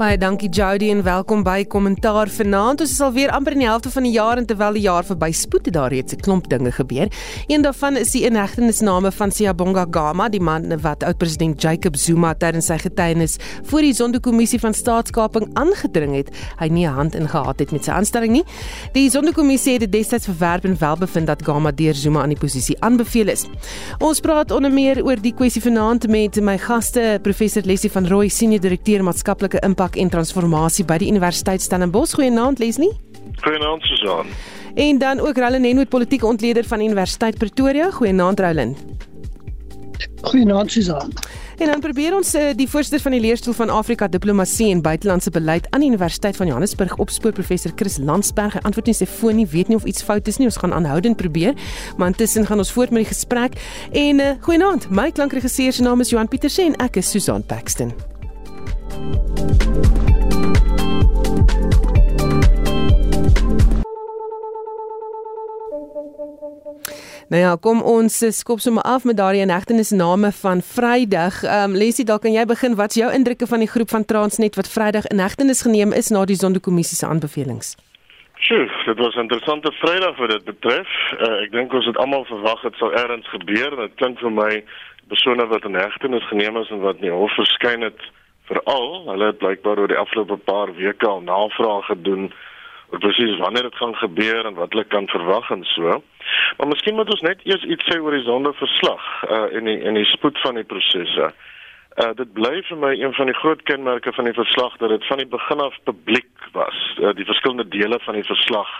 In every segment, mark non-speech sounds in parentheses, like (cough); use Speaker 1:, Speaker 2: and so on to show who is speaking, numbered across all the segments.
Speaker 1: Baie dankie Jody en welkom by Kommentaar Vanaand. Ons is al weer amper in die helfte van die jaar en terwyl die jaar verby spoed het daar reeds 'n klomp dinge gebeur. Een daarvan is die inhegtenisname van Siyabonga Gama, die man wat oud-president Jacob Zuma tydens sy getuienis voor die Zondo-kommissie van staatskaping aangedring het. Hy nie 'n hand in gehad het met sy aanstelling nie. Die Zondo-kommissie het dit destyds verwerp en wel bevind dat Gama deur Zuma aan die posisie aanbeveel is. Ons praat onder meer oor die kwessie vanaand met my gaste, professor Leslie van Rooi, senior direkteur maatskaplike impak en transformasie by die Universiteit Stellenbosch. Goeienaand Leslie.
Speaker 2: Goeienaand Susan.
Speaker 1: En dan ook Roland Henwood, politieke ontleder van Universiteit Pretoria. Goeienaand Roland.
Speaker 3: Goeienaand Susan.
Speaker 1: En dan probeer ons uh, die voorsteur van die leerstoel van Afrika Diplomatie en Buitelandse Beleid aan die Universiteit van Johannesburg opspoor professor Chris Landsberg. Hy antwoord nie sy foon nie, weet nie of iets fout is nie. Ons gaan aanhoudend probeer, maar intussen gaan ons voort met die gesprek. En uh, goeienaand. My klankregisseur se naam is Johan Pieterse en ek is Susan Paxton. Nou ja, kom ons skop sommer af met daardie inhegtenisname van Vrydag. Ehm um, Lesie, dalk kan jy begin. Wat's jou indrukke van die groep van Transnet wat Vrydag inhegtenis geneem is na die Sonderkommissie se aanbevelings?
Speaker 2: Sjoe, dit was 'n interessante Vrydag wat dit betref. Uh, ek dink ons het almal verwag dit sou ergens gebeur. Dit klink vir my persone wat inhegtenis geneem is en wat nie hof verskyn het veral. Hulle het blykbaar oor die afgelope paar weke al navrae gedoen oor presies wanneer dit gaan gebeur en wat hulle kan verwag en so. Maar miskien moet ons net eers iets sê oor die sondeverslag uh in die in die spoed van die prosesse. Uh dit bly vir my een van die groot kenmerke van die verslag dat dit van die begin af publiek was. Uh, die verskillende dele van die verslag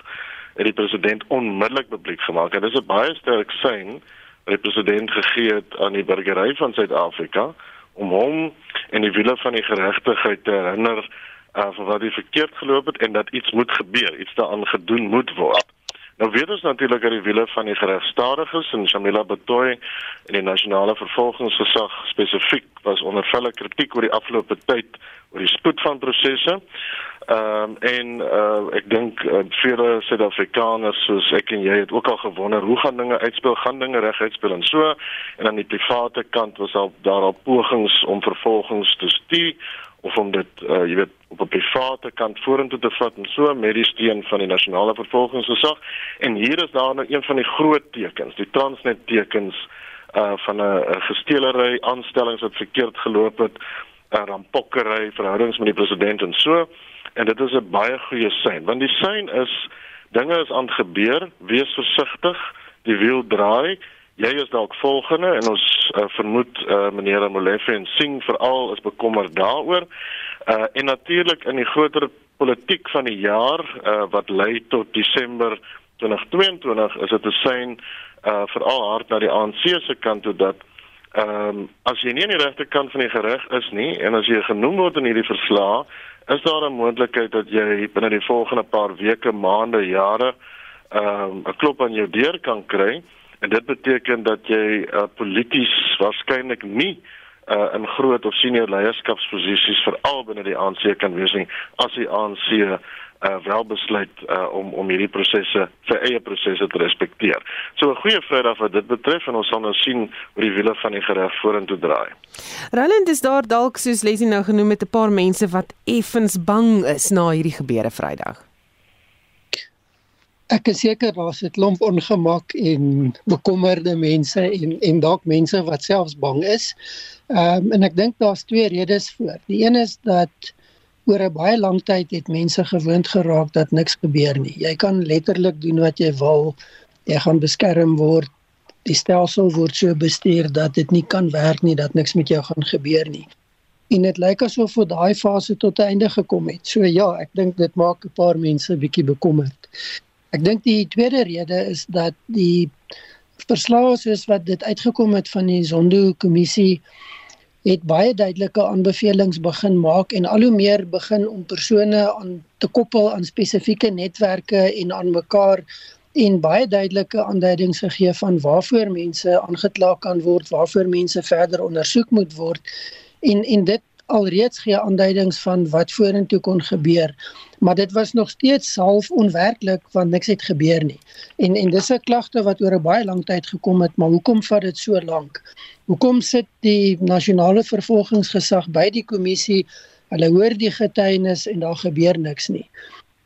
Speaker 2: het die president onmiddellik publiek gemaak. En dit is 'n baie sterk sein wat die president gegee het aan die burgery van Suid-Afrika om hom en die wiele van die geregtigheid te herinner uh van wat hy verkeerd geloop het en dat iets moet gebeur, iets daaraan gedoen moet word. Nou weet ons natuurlik dat die wiele van die geregstadiges en Shamila Batoy en die nasionale vervolgingsgesag spesifiek was onder velle kritiek oor die afgelope tyd oor die spoed van prosesse. Ehm um, en uh, ek dink uh, vele Suid-Afrikaners soos ek en jy het ook al gewonder hoe gaan dinge uitspeel, gaan dinge reg uitspeel en so? En aan die private kant was al daar al pogings om vervolgings te stuur of om dit uh, jy weet op 'n private kant vorentoe te vat en so met die steun van die nasionale vervolgingsgesag. En hier is daar nou een van die groot tekens die Transnet tekens uh van 'n gesteelery aanstellings wat verkeerd geloop het rampokkery verhoudings met die president en so en dit is 'n baie goeie sein want die sein is dinge is aan gebeur wees versigtig die wiel draai jy is dalk volgende en ons uh, vermoed uh, meneer Molefe en Singh veral is bekommerd daaroor. Uh, en natuurlik in die groter politiek van die jaar uh, wat lei tot Desember 2022 is dit 'n sein uh, veral hard na die ANC se kant toe dat ehm um, as jy nie aan die regte kant van die gereg is nie en as jy genoem word in hierdie verslag is daar 'n moontlikheid dat jy binne die volgende paar weke, maande, jare ehm um, 'n klop aan jou deur kan kry. En dit beteken dat jy uh, polities waarskynlik nie uh, in groot of senior leierskapsposisies veral binne die ANC kan wees nie as die ANC uh, wel besluit uh, om om hierdie prosesse sy eie prosesse te respekteer. So 'n goeie Vrydag wat dit betref en ons sal nou sien hoe die wiele van die reg vorentoe draai.
Speaker 1: Roland is daar dalk soos Leslie nou genoem met 'n paar mense wat effens bang is na hierdie gebeure Vrydag
Speaker 3: ek is seker daar's 'n klomp ongemak en bekommerde mense en en dalk mense wat selfs bang is. Ehm um, en ek dink daar's twee redes voor. Die een is dat oor 'n baie lang tyd het mense gewoond geraak dat niks gebeur nie. Jy kan letterlik doen wat jy wil. Jy gaan beskerm word. Die stelsel word so bestuur dat dit nie kan werk nie, dat niks met jou gaan gebeur nie. En dit lyk asof vir daai fase tot 'n einde gekom het. So ja, ek dink dit maak 'n paar mense bietjie bekommerd. Ek dink die tweede rede is dat die verslae soos wat dit uitgekom het van die Zondo kommissie het baie duidelike aanbevelings begin maak en al hoe meer begin om persone aan te koppel aan spesifieke netwerke en aan mekaar en baie duidelike aanduidings gegee van waarvoor mense aangekla kan word, waarvoor mense verder ondersoek moet word. En en dit alreeds gee aanduidings van wat vorentoe kon gebeur maar dit was nog steeds half onwerklik want niks het gebeur nie. En en dis 'n klagte wat oor 'n baie lang tyd gekom het, maar hoekom vat dit so lank? Hoekom sit die nasionale vervolgingsgesag by die kommissie? Hulle hoor die getuienis en daar gebeur niks nie.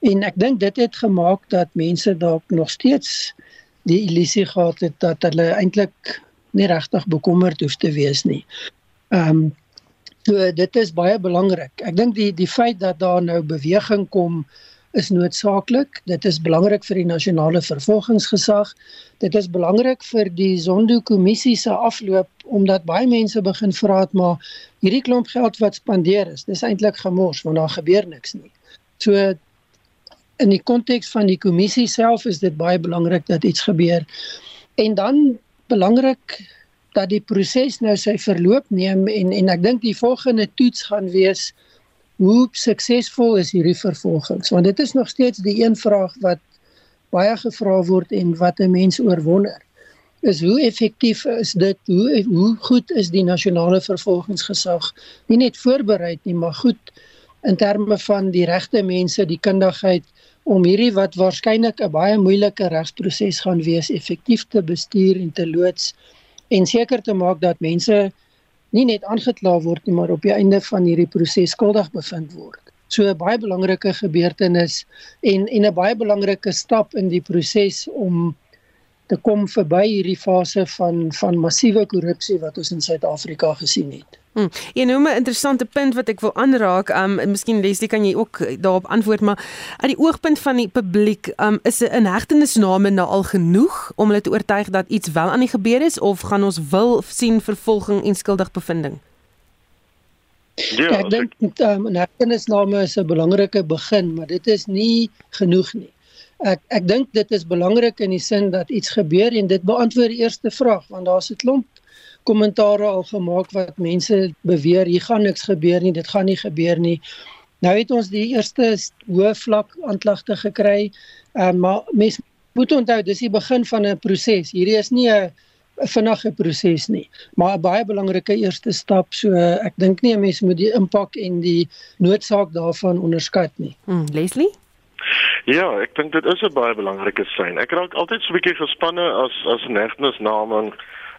Speaker 3: En ek dink dit het gemaak dat mense dalk nog steeds die illusie gehad het dat hulle eintlik nie regtig bekommerd hoef te wees nie. Ehm um, So dit is baie belangrik. Ek dink die die feit dat daar nou beweging kom is noodsaaklik. Dit is belangrik vir die nasionale vervolgingsgesag. Dit is belangrik vir die Zondo-kommissie se afloop omdat baie mense begin vra het maar hierdie klomp geld wat spandeer is, dis eintlik gemors want daar gebeur niks nie. So in die konteks van die kommissie self is dit baie belangrik dat iets gebeur. En dan belangrik dat die proses nou sy verloop neem en en ek dink die volgende toets gaan wees hoe suksesvol is hierdie vervolgings? Want dit is nog steeds die een vraag wat baie gevra word en wat 'n mens oorwonder. Is hoe effektief is dit? Hoe hoe goed is die nasionale vervolgingsgesag? Nie net voorberei nie maar goed in terme van die regte mense die kundigheid om hierdie wat waarskynlik 'n baie moeilike regsproses gaan wees effektief te bestuur en te loods en seker te maak dat mense nie net aangekla word nie, maar op die einde van hierdie proses skuldig bevind word. So 'n baie belangrike gebeurtenis en en 'n baie belangrike stap in die proses om te kom verby hierdie fase van van massiewe korrupsie wat ons in Suid-Afrika gesien het.
Speaker 1: Hmm. Jy noem 'n interessante punt wat ek wil aanraak. Um miskien Leslie kan jy ook daarop antwoord, maar uit die oogpunt van die publiek, um is 'n inhegtenisname nou al genoeg om hulle te oortuig dat iets wel aan die gebeur is of gaan ons wil sien vervolging en skuldig bevinding?
Speaker 3: Ja, ek dink um, 'n inhegtenisname is 'n belangrike begin, maar dit is nie genoeg nie. Ek ek dink dit is belangrik in die sin dat iets gebeur en dit beantwoord die eerste vraag want daar's 'n klomp kommentare al gemaak wat mense beweer hier gaan niks gebeur nie, dit gaan nie gebeur nie. Nou het ons die eerste hoë vlak aanklagte gekry. Ehm uh, maar mense moet onthou dis die begin van 'n proses. Hierdie is nie 'n vinnige proses nie, maar 'n baie belangrike eerste stap. So ek dink nie 'n mens moet die impak en die noodsaak daarvan onderskat nie.
Speaker 1: Hmm, Leslie
Speaker 2: Ja, ek dink dit is 'n baie belangrike sein. Ek raak altyd so 'n bietjie gespanne as as negtenisname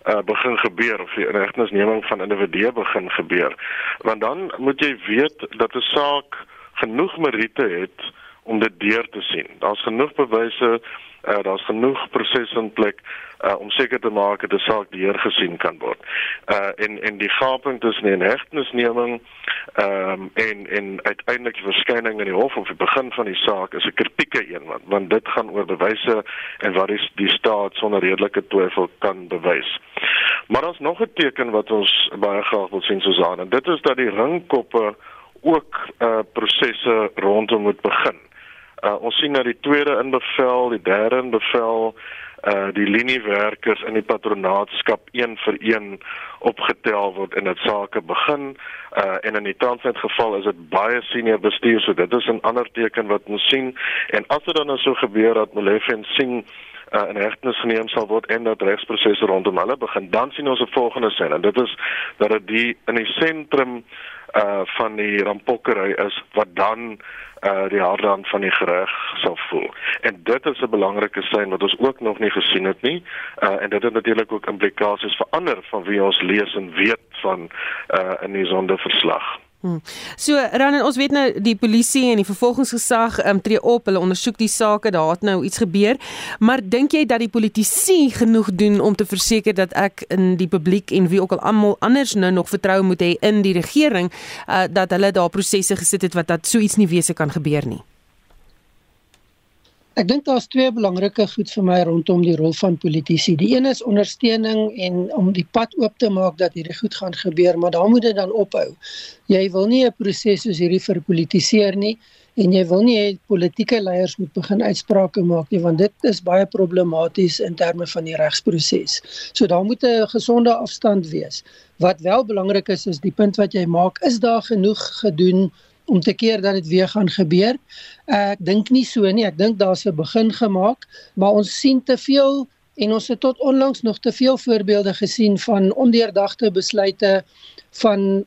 Speaker 2: uh, begin gebeur of die inhegtenisneming van individue begin gebeur. Want dan moet jy weet dat 'n saak genoeg meriete het om dit deur te sien. Daar's genoeg bewyse, uh, daar's genoeg prosesse in plek uh, om seker te maak dat die saak deur gesien kan word. Uh en en die gaping tussen die hegtenisneming ehm um, en en uiteindelik die verskyning in die hof of die begin van die saak is 'n kritieke een want want dit gaan oor bewyse en wat is die staat sonder redelike twyfel kan bewys. Maar daar's nog 'n teken wat ons baie graag wil sien Susan en dit is dat die ringkoppe ook uh prosesse rondom moet begin. Uh ons sien dat die tweede inbevel, die derde inbevel uh die liniewerkers in die patronaatskap een vir een opgetel word en dit sake begin. Uh en in die Transnet geval is dit baie senior bestuur so dit is 'n ander teken wat ons sien. En as dit dan nou so gebeur dat Molefen sien uh, in hegtenis geneem sal word en dat regsprosesse rondom hulle begin dan sien ons 'n volgende sin en dit is dat dit die in die sentrum uh van die rampokkery is wat dan uh die harde van die gereg sal voel. En dit is 'n belangrike sein wat ons ook nog nie gesien het nie. Uh en dit het natuurlik ook implikasies vir ander van wie ons lees en weet van uh in die sondeverslag.
Speaker 1: Hmm. So Ranen ons weet nou die polisie en die vervolgingsgesag um, tree op, hulle ondersoek die saak, daar het nou iets gebeur. Maar dink jy dat die politici genoeg doen om te verseker dat ek in die publiek en wie ook al almal anders nou nog vertrou moet hê in die regering uh, dat hulle daar prosesse gesit het wat dat so iets nie wese kan gebeur nie?
Speaker 3: Ek dink daar's twee belangrike goed vir my rondom die rol van politici. Die een is ondersteuning en om die pad oop te maak dat hierdie goed gaan gebeur, maar dan moet dit dan ophou. Jy wil nie 'n proses soos hierdie verpolitiseer nie en jy wil nie hê politieke leiers moet begin uitsprake maak nie want dit is baie problematies in terme van die regsproses. So daar moet 'n gesonde afstand wees. Wat wel belangrik is is die punt wat jy maak, is daar genoeg gedoen om te keer dat dit weer gaan gebeur. Ek dink nie so nie. Ek dink daar's 'n begin gemaak, maar ons sien te veel en ons het tot onlangs nog te veel voorbeelde gesien van ondeurdagte besluite van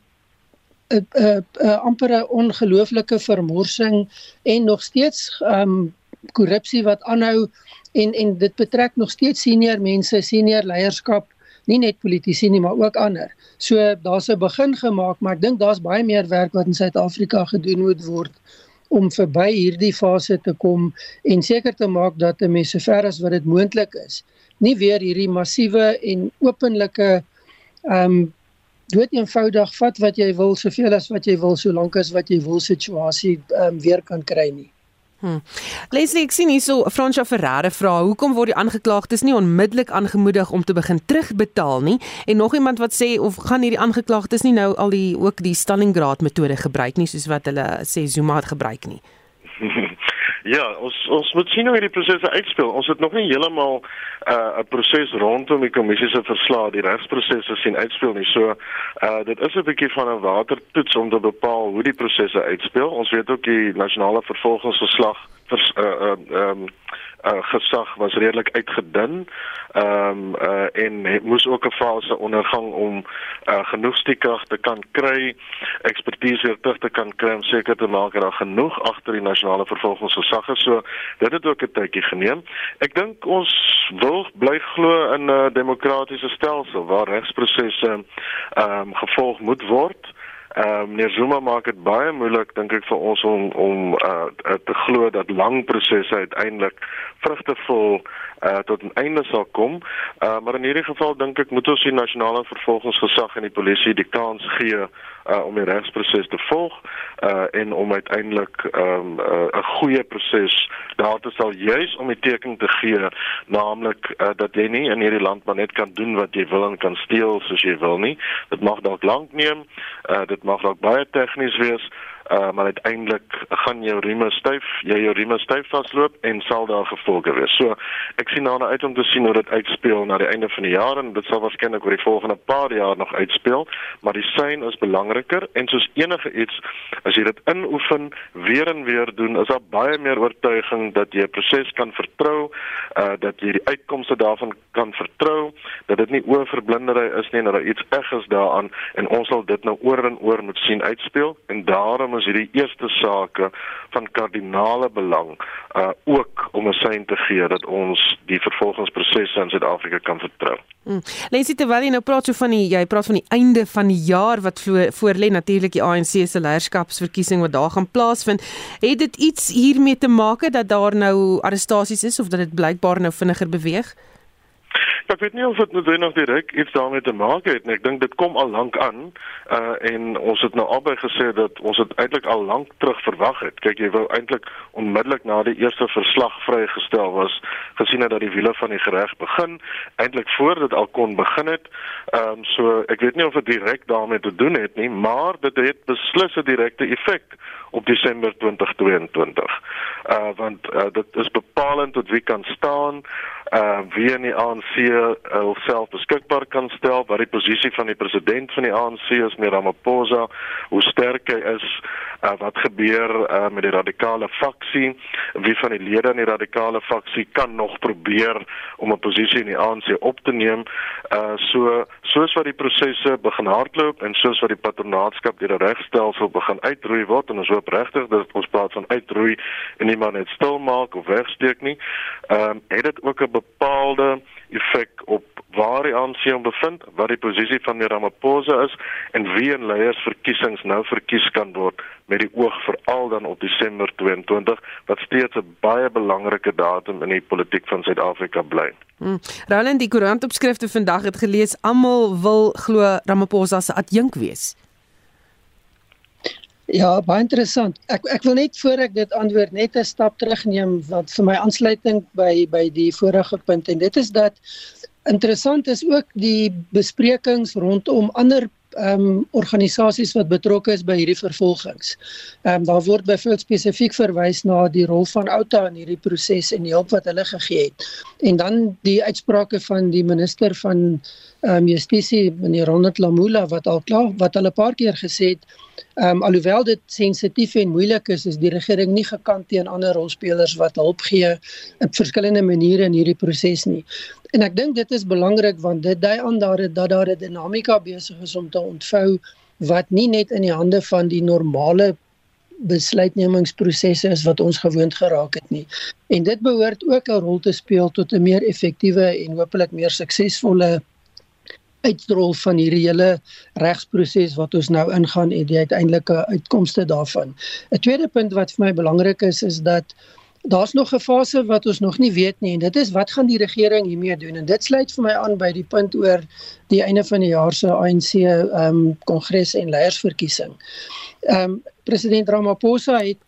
Speaker 3: 'n 'n 'n ampere ongelooflike vermorsing en nog steeds ehm um, korrupsie wat aanhou en en dit betrek nog steeds senior mense, senior leierskap, nie net politici nie, maar ook ander. So daar's 'n begin gemaak, maar ek dink daar's baie meer werk wat in Suid-Afrika gedoen moet word om verby hierdie fase te kom en seker te maak dat mense sover as wat dit moontlik is, nie weer hierdie massiewe en openlike ehm um, dood eenvoudig vat wat jy wil soveel as wat jy wil solank as wat jy wil situasie ehm um, weer kan kry nie.
Speaker 1: Hmm. Leslie, ek sien hierso Fransja Ferreira vra, hoekom word die aangeklaagdes nie onmiddellik aangemoedig om te begin terugbetaal nie? En nog iemand wat sê of gaan hierdie aangeklaagdes nie nou al die ook die Stalingrad metode gebruik nie soos wat hulle sê Zuma het gebruik nie? (laughs)
Speaker 2: Ja, ons ons moet sien hoe hierdie prosesse uitspeel. Ons het nog nie heeltemal 'n uh, proses rondom die kommissie se verslae, die regsprosesse sien uitspeel nie. So, uh dit is 'n bietjie van 'n watertoets om te bepaal hoe die prosesse uitspeel. Ons weet ook die nasionale vervolgingsverslag vers uh uh um uh, gesag was redelik uitgedun. Ehm um, uh, en het moes ook 'n fase ondergang om uh, genoeg stiekrag te kan kry, ekspertise weer terug te kan kry om seker te maak dat daar genoeg agter die nasionale vervolgingsgesag is. So dit het ook 'n tydjie geneem. Ek dink ons wil bly glo in 'n demokratiese stelsel waar regsprosesse ehm um, gevolg moet word. Ehm um, meneer Zuma maak dit baie moeilik dink ek vir ons om om uh, te glo dat lang prosesse uiteindelik vrugtevol uh, tot 'n einde sal kom. Uh, maar in hierdie geval dink ek moet ons die nasionale vervolgingsgesag en die polisie die kans gee uh, om die regsproses te volg uh, en om uiteindelik ehm, 'n um, uh, goeie proses daar te sal juis om die teken te gee naamlik uh, dat jy nie in hierdie land maar net kan doen wat jy wil en kan steel soos jy wil nie. Dit mag dalk lank neem. Uh, dit mag dalk baie tegnies wees uh, maar uiteindelik gaan jou rieme styf, jy jou rieme styf vasloop en sal daar gevolge wees. So ek sien daarna uit om te sien hoe dit uitspeel na die einde van die jaar en dit sal waarskynlik oor die volgende paar jaar nog uitspeel, maar die sein is belangriker en soos enige iets as jy dit inoefen weer en weer doen, is daar baie meer oortuiging dat jy 'n proses kan vertrou, uh dat jy die uitkomste daarvan kan vertrou, dat dit nie oorverblindery is nie en dat daar iets eg is daaraan en ons sal dit nou oor en oor moet sien uitspeel en daarom is hierdie eerste sake van kardinale belang uh ook om 'n sein te gee dat ons die vervolgingsprosesse in Suid-Afrika kan vertrou.
Speaker 1: Hmm. Lensie terwyl jy nou praat so van die jy praat van die einde van die jaar wat voor lê natuurlik die ANC se leierskapsverkiesing wat daar gaan plaasvind, het dit iets hiermee te maak dat daar nou arrestasies is of dat dit blykbaar nou vinniger beweeg?
Speaker 2: Ek weet nie of dit noodwendig direk iets daarmee te maak het nie. Ek dink dit kom al lank aan. Uh en ons het nou albei gesê dat ons dit eintlik al lank terug verwag het. Kyk, jy wou eintlik onmiddellik na die eerste verslag vrygestel was, gesien het dat die wiele van die gereg begin, eintlik voor dit al kon begin het. Ehm um, so ek weet nie of dit direk daarmee te doen het nie, maar dit het beslis 'n direkte effek op Desember 2022. Uh want uh, dit is bepalend tot wie kan staan uh wie in die ANC homself beskikbaar kan stel wat die posisie van die president van die ANC is meer Ramaphosa hoe sterk hy is uh, wat gebeur uh, met die radikale faksie wie van die lede in die radikale faksie kan nog probeer om 'n posisie in die ANC op te neem. Uh so soos wat die prosesse begin hardloop en soos wat die patronaatskap deur die regstelsel begin uitroei word en ons hoop regtig dat ons praat van uitroei en nie maar net stil maak of wegsteek nie ehm um, het dit ook 'n bepaalde effek op waar die ANC hom bevind, wat die posisie van die Ramaphosa is en wie in leiersverkiesings nou verkies kan word met die oog veral dan op Desember 22 wat steeds 'n baie belangrike datum in die politiek van Suid-Afrika bly.
Speaker 1: Hmm. Roland die koerantopskrifte vandag het gelees almal wil glo Ramaphosa se adjunk wees.
Speaker 3: Ja, baie interessant. Ek ek wil net voor ek dit antwoord net 'n stap terugneem wat vir my aansluiting by by die vorige punt en dit is dat interessant is ook die besprekings rondom ander ehm um, organisasies wat betrokke is by hierdie vervolgings. Ehm um, daar word byvoorbeeld spesifiek verwys na die rol van Outa in hierdie proses en die hulp wat hulle gegee het. En dan die uitsprake van die minister van ehm um, Justisie, meneer Ronald Lamula wat al klaar wat hulle 'n paar keer gesê het, ehm um, alhoewel dit sensitief en moeilik is, is die regering nie gekant teen ander rolspelers wat hulp gee op verskillende maniere in hierdie proses nie. En ek dink dit is belangrik want dit dui aan daar dat daar 'n dinamika besig is om te ontvou wat nie net in die hande van die normale besluitnemingsprosesse is wat ons gewoond geraak het nie. En dit behoort ook 'n rol te speel tot 'n meer effektiewe en hopelik meer suksesvolle uitrol van hierdie hele regsproses wat ons nou ingaan en die uiteindelike uitkomste daarvan. 'n Tweede punt wat vir my belangrik is is dat daar's nog 'n fase wat ons nog nie weet nie en dit is wat gaan die regering hiermee doen en dit sluit vir my aan by die punt oor die einde van die jaar se ANC ehm um, kongres en leiersverkiesing. Ehm um, president Ramaphosa het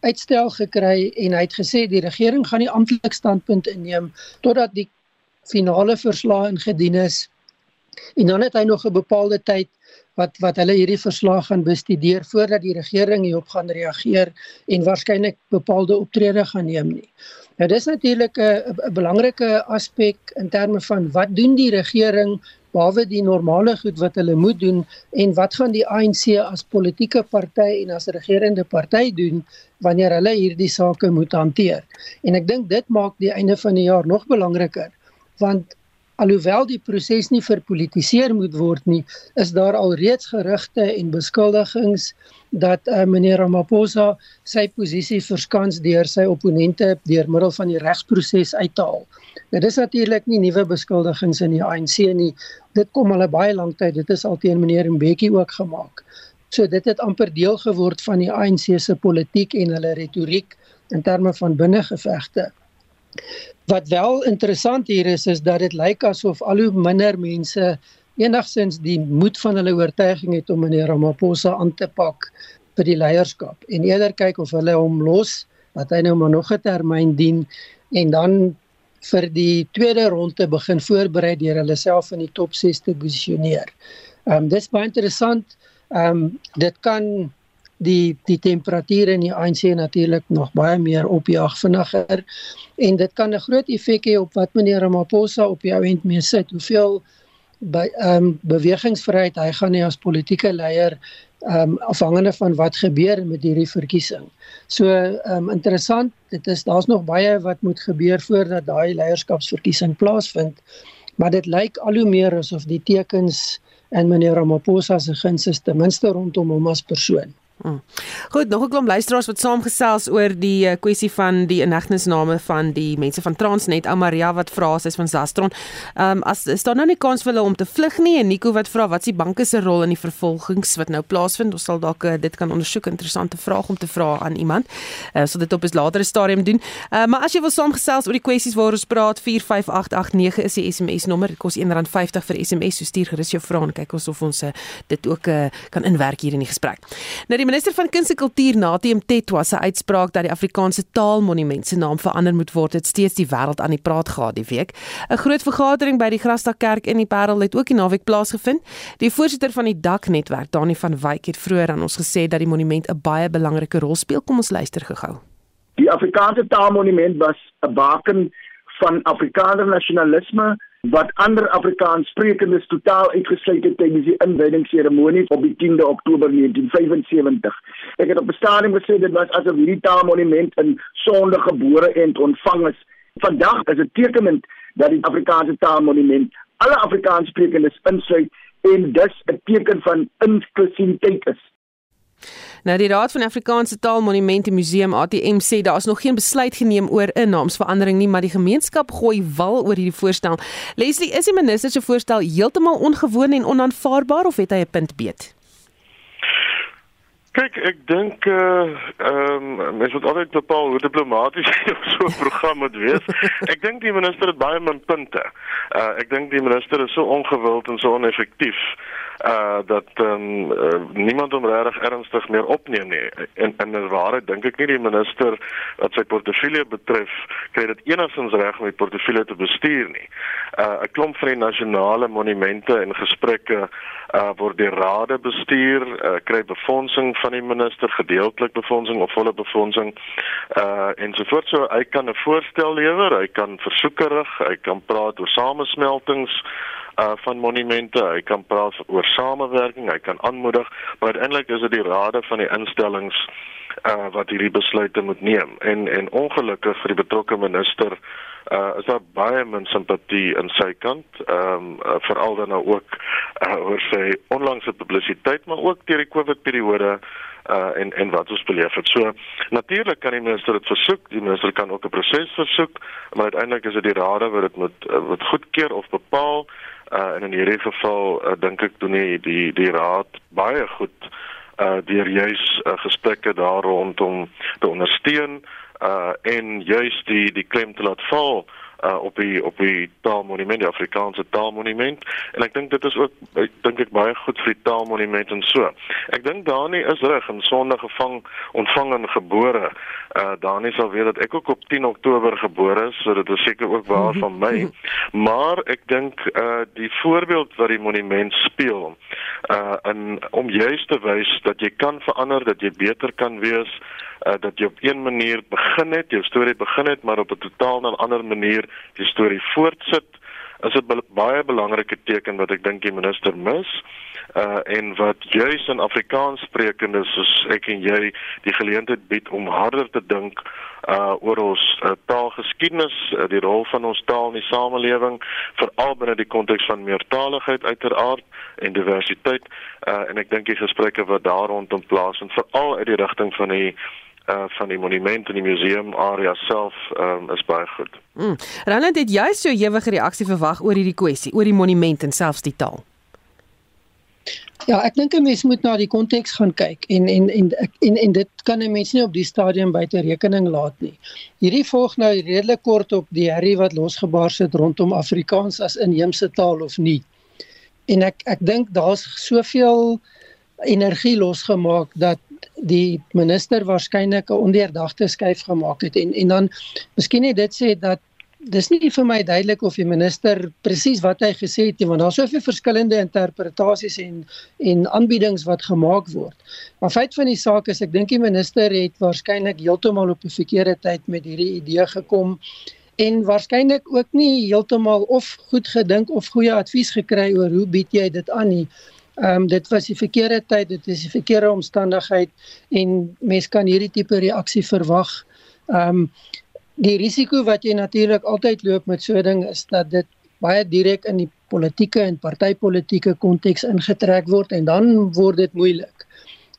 Speaker 3: uitstel gekry en hy het gesê die regering gaan nie amptelik standpunt inneem totdat die finale verslag ingedien is en dan het hy nog 'n bepaalde tyd wat wat hulle hierdie verslag gaan bestudeer voordat die regering hierop gaan reageer en waarskynlik bepaalde optrede gaan neem nie. Nou dis natuurlik 'n belangrike aspek in terme van wat doen die regering behalwe die normale goed wat hulle moet doen en wat gaan die ANC as politieke party en as regerende party doen wanneer hulle hierdie sake moet hanteer. En ek dink dit maak die einde van die jaar nog belangriker want alhoewel die proses nie verpolitiseer moet word nie, is daar al reeds gerugte en beskuldigings dat uh, meneer Ramaphosa sy posisie verskans deur sy opponente deur middel van die regsproses uit te haal. Nou dis natuurlik nie nuwe beskuldigings in die ANC nie. Dit kom al 'n baie lank tyd. Dit is al teen meneer Mbeki ook gemaak. So dit het amper deel geword van die ANC se politiek en hulle retoriek in terme van binnengevegte. Wat wel interessant hier is is dat dit lyk asof al hoe minder mense enigsins die moed van hulle oortuiging het om meneer Ramaphosa aan te pak vir die leierskap en eerder kyk of hulle hom los dat hy nou maar nog 'n termyn dien en dan vir die tweede ronde begin voorberei deur hulle self in die top 6 te posisioneer. Ehm um, dis baie interessant. Ehm um, dit kan die die temperature in die ANC natuurlik nog baie meer opjaag vinniger en dit kan 'n groot effek hê op wat meneer Ramaphosa op die ouend mee sit. Hoeveel by ehm um, bewegingsvryheid hy gaan hê as politieke leier ehm um, afhangende van wat gebeur met hierdie verkiesing. So ehm um, interessant, dit is daar's nog baie wat moet gebeur voordat daai leierskapsverkiesing plaasvind. Maar dit lyk al hoe meer asof die tekens in meneer Ramaphosa se guns is ten minste rondom hom as persoon.
Speaker 1: Hmm. Goed, nog 'n klomp luisteraars wat saamgesels oor die uh, kwessie van die inhegtenisname van die mense van Transnet. Ou Maria wat vra as is van Zastron. Ehm um, as is daar nou nie kans vir hulle om te vlug nie en Nico wat vra wat is die banke se rol in die vervolgings wat nou plaasvind? Ons sal dalk uh, dit kan ondersoek. Interessante vraag om te vra aan iemand. Uh, so dit op 'n latere stadium doen. Uh, maar as jy wil saamgesels oor die kwessies waaroor ons praat, 45889 is die SMS nommer. Dit kos R1.50 vir SMS. So stuur gerus jou vrae en kyk ons of ons dit ook uh, kan inwerk hier in die gesprek. Nou die minister van Kuns en Kultuur Natie Mtetwa se uitspraak dat die Afrikaanse Taalmonument se naam verander moet word, het steeds die wêreld aan die praat gehad die week. 'n Groot vergadering by die Grasdak Kerk in die Parel het ook die naweek plaasgevind. Die voorsitter van die Daknetwerk, Dani van Wyk, het vroeër aan ons gesê dat die monument 'n baie belangrike rol speel. Kom ons luister gou-gou.
Speaker 4: Die Afrikaanse Taalmonument was 'n baken van Afrikaner nasionalisme wat ander Afrikaanssprekendes totaal uitgesluit het tydens die inwydingsseremonie op die 10de Oktober 1975. Ek het op 'n stadium gesê dit was asof hierdie taalmonument in sonde gebore en ontvang is. Vandag is dit tekenend dat die Afrikaanse taalmonument alle Afrikaanssprekendes insluit en dus 'n teken van inklusiwiteit is.
Speaker 1: Nou die Raad van Afrikaanse Taalmonumente Museum ATM sê daar is nog geen besluit geneem oor 'n naamsverandering nie, maar die gemeenskap gooi wal oor hierdie voorstel. Leslie, is die minister se voorstel heeltemal ongewoon en onaanvaarbaar of het hy 'n punt beet?
Speaker 2: Kyk, ek dink uh ehm um, mens moet altyd bepaal hoe diplomaties (laughs) so 'n program moet wees. (laughs) Ek dink die minister het baie min punte. Uh ek dink die minister is so ongewild en so oneffektief uh dat um, uh, niemand hom regtig ernstig meer opneem nie. En in die waarheid dink ek nie die minister wat sy portefeulje betref kry dit enigstens reg om die portefeulje te bestuur nie. Uh 'n klomp van die nasionale monumente en gesprekke uh word deur rade bestuur, uh, kry befondsing van die minister, gedeeltelik befondsing of volle befondsing. Uh en so voort so hy kan 'n voorstel lewer, hy kan versoeke rig, hy kan praat oor samesmeltings uh van monumente. Hy kan praat oor samewerking, hy kan aanmoedig, maar uiteindelik is dit die rade van die instellings uh wat hierdie besluite moet neem en en ongelukkig vir die betrokke minister uh is daar baie min simpatie in sy kant ehm um, uh, veral dan nou ook uh, oor sy onlangse publisiteit maar ook deur die Covid periode uh en en wat ons beleef het. So natuurlik kan die minister dit versoek, die minister kan ook 'n proses versoek, maar uiteindelik is dit die raad wat dit moet uh, wat goedkeur of bepaal. Uh en in hierdie geval uh, dink ek doen die die die raad baie goed uh deur juis uh, gesprekke daar rondom te ondersteun uh en juis die die klem te laat val uh op die op die taalmonument, die Afrikaanse taalmonument en ek dink dit is ook ek dink ek baie goed vir die taalmonument en so. Ek dink Dani is reg in Sondag gevang ontvang en gebore. Uh Dani sal weet dat ek ook op 10 Oktober gebore is, so dit is seker ook waar van my. (laughs) Maar ek dink uh die voorbeeld wat die monument speel uh in om juis te wys dat jy kan verander, dat jy beter kan wees uh, dat jy op een manier begin het, jou storie begin het, maar op 'n totaal 'n ander manier die storie voortsit. Is dit baie belangrike teken wat ek dink die minister mis uh en wat juis in Afrikaans sprekendes soos ek en jy die geleentheid bied om harder te dink uh oor ons uh, taalgeskiedenis, uh, die rol van ons taal in die samelewing, veral binne die konteks van meertaligheid uiteraard en diversiteit. Uh en ek dink die gesprekke wat daar rondom plaasvind, veral uit die rigting van die van die monument en die museum area self um, is baie goed.
Speaker 1: Mm. Roland het jy so ewige reaksie verwag oor hierdie kwessie, oor die monument en selfs die taal.
Speaker 3: Ja, ek dink 'n mens moet na die konteks gaan kyk en en en en en dit kan 'n mens nie op die stadium buite rekening laat nie. Hierdie volg nou redelik kort op die herrie wat losgebaar sit rondom Afrikaans as inheemse taal of nie. En ek ek dink daar's soveel energie losgemaak dat die minister waarskynlik 'n ondeurdagte skuif gemaak het en en dan miskien net dit sê dat dis nie vir my duidelik of die minister presies wat hy gesê het nie want daar's soveel verskillende interpretasies en en aanbiedings wat gemaak word. Maar feit van die saak is ek dink die minister het waarskynlik heeltemal op die verkeerde tyd met hierdie idee gekom en waarskynlik ook nie heeltemal of goed gedink of goeie advies gekry oor hoe bied jy dit aan nie. Ehm um, dit was die verkeerde tyd, dit is die verkeerde omstandigheid en mens kan hierdie tipe reaksie verwag. Ehm um, die risiko wat jy natuurlik altyd loop met so 'n ding is dat dit baie direk in die politieke en partytetiese konteks ingetrek word en dan word dit moeilik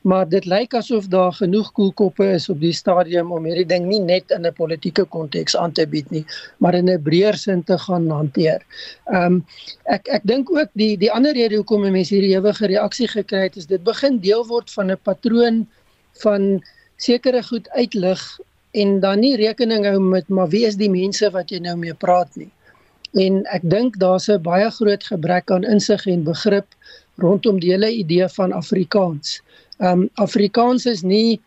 Speaker 3: maar dit lyk asof daar genoeg koelkoppe is op die stadium om hierdie ding nie net in 'n politieke konteks aan te bied nie, maar in 'n breër sin te gaan hanteer. Ehm um, ek ek dink ook die die ander rede hoekom mense hierdie ewige reaksie gekry het is dit begin deel word van 'n patroon van sekere goed uitlig en dan nie rekening hou met maar wie is die mense wat jy nou mee praat nie. En ek dink daar's 'n baie groot gebrek aan insig en begrip rondom die hele idee van Afrikaans. Ehm um, Afrikaans is nie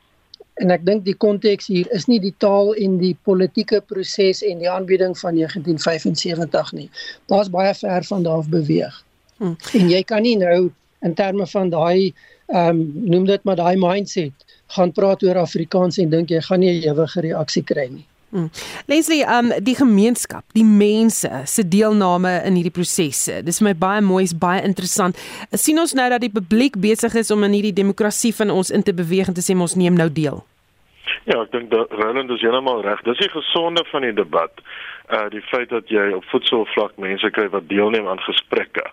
Speaker 3: en ek dink die konteks hier is nie die taal en die politieke proses en die aanbieding van 1975 nie. Daar's baie ver van daar af beweeg. Hmm. En jy kan nie nou in terme van daai ehm um, noem dit maar daai mindset gaan praat oor Afrikaans en dink jy gaan nie 'n ewige reaksie kry nie.
Speaker 1: Hmm. Leslie, um die gemeenskap, die mense se deelname in hierdie prosesse. Dis vir my baie mooi, is baie interessant. sien ons nou dat die publiek besig is om in hierdie demokrasie van ons in te beweeg en te sê ons neem nou deel.
Speaker 2: Ja, ek dink dat Roland is heeltemal reg. Dis die gesonde van die debat. Uh die feit dat jy op voetsoervlak mense kry wat deelneem aan gesprekke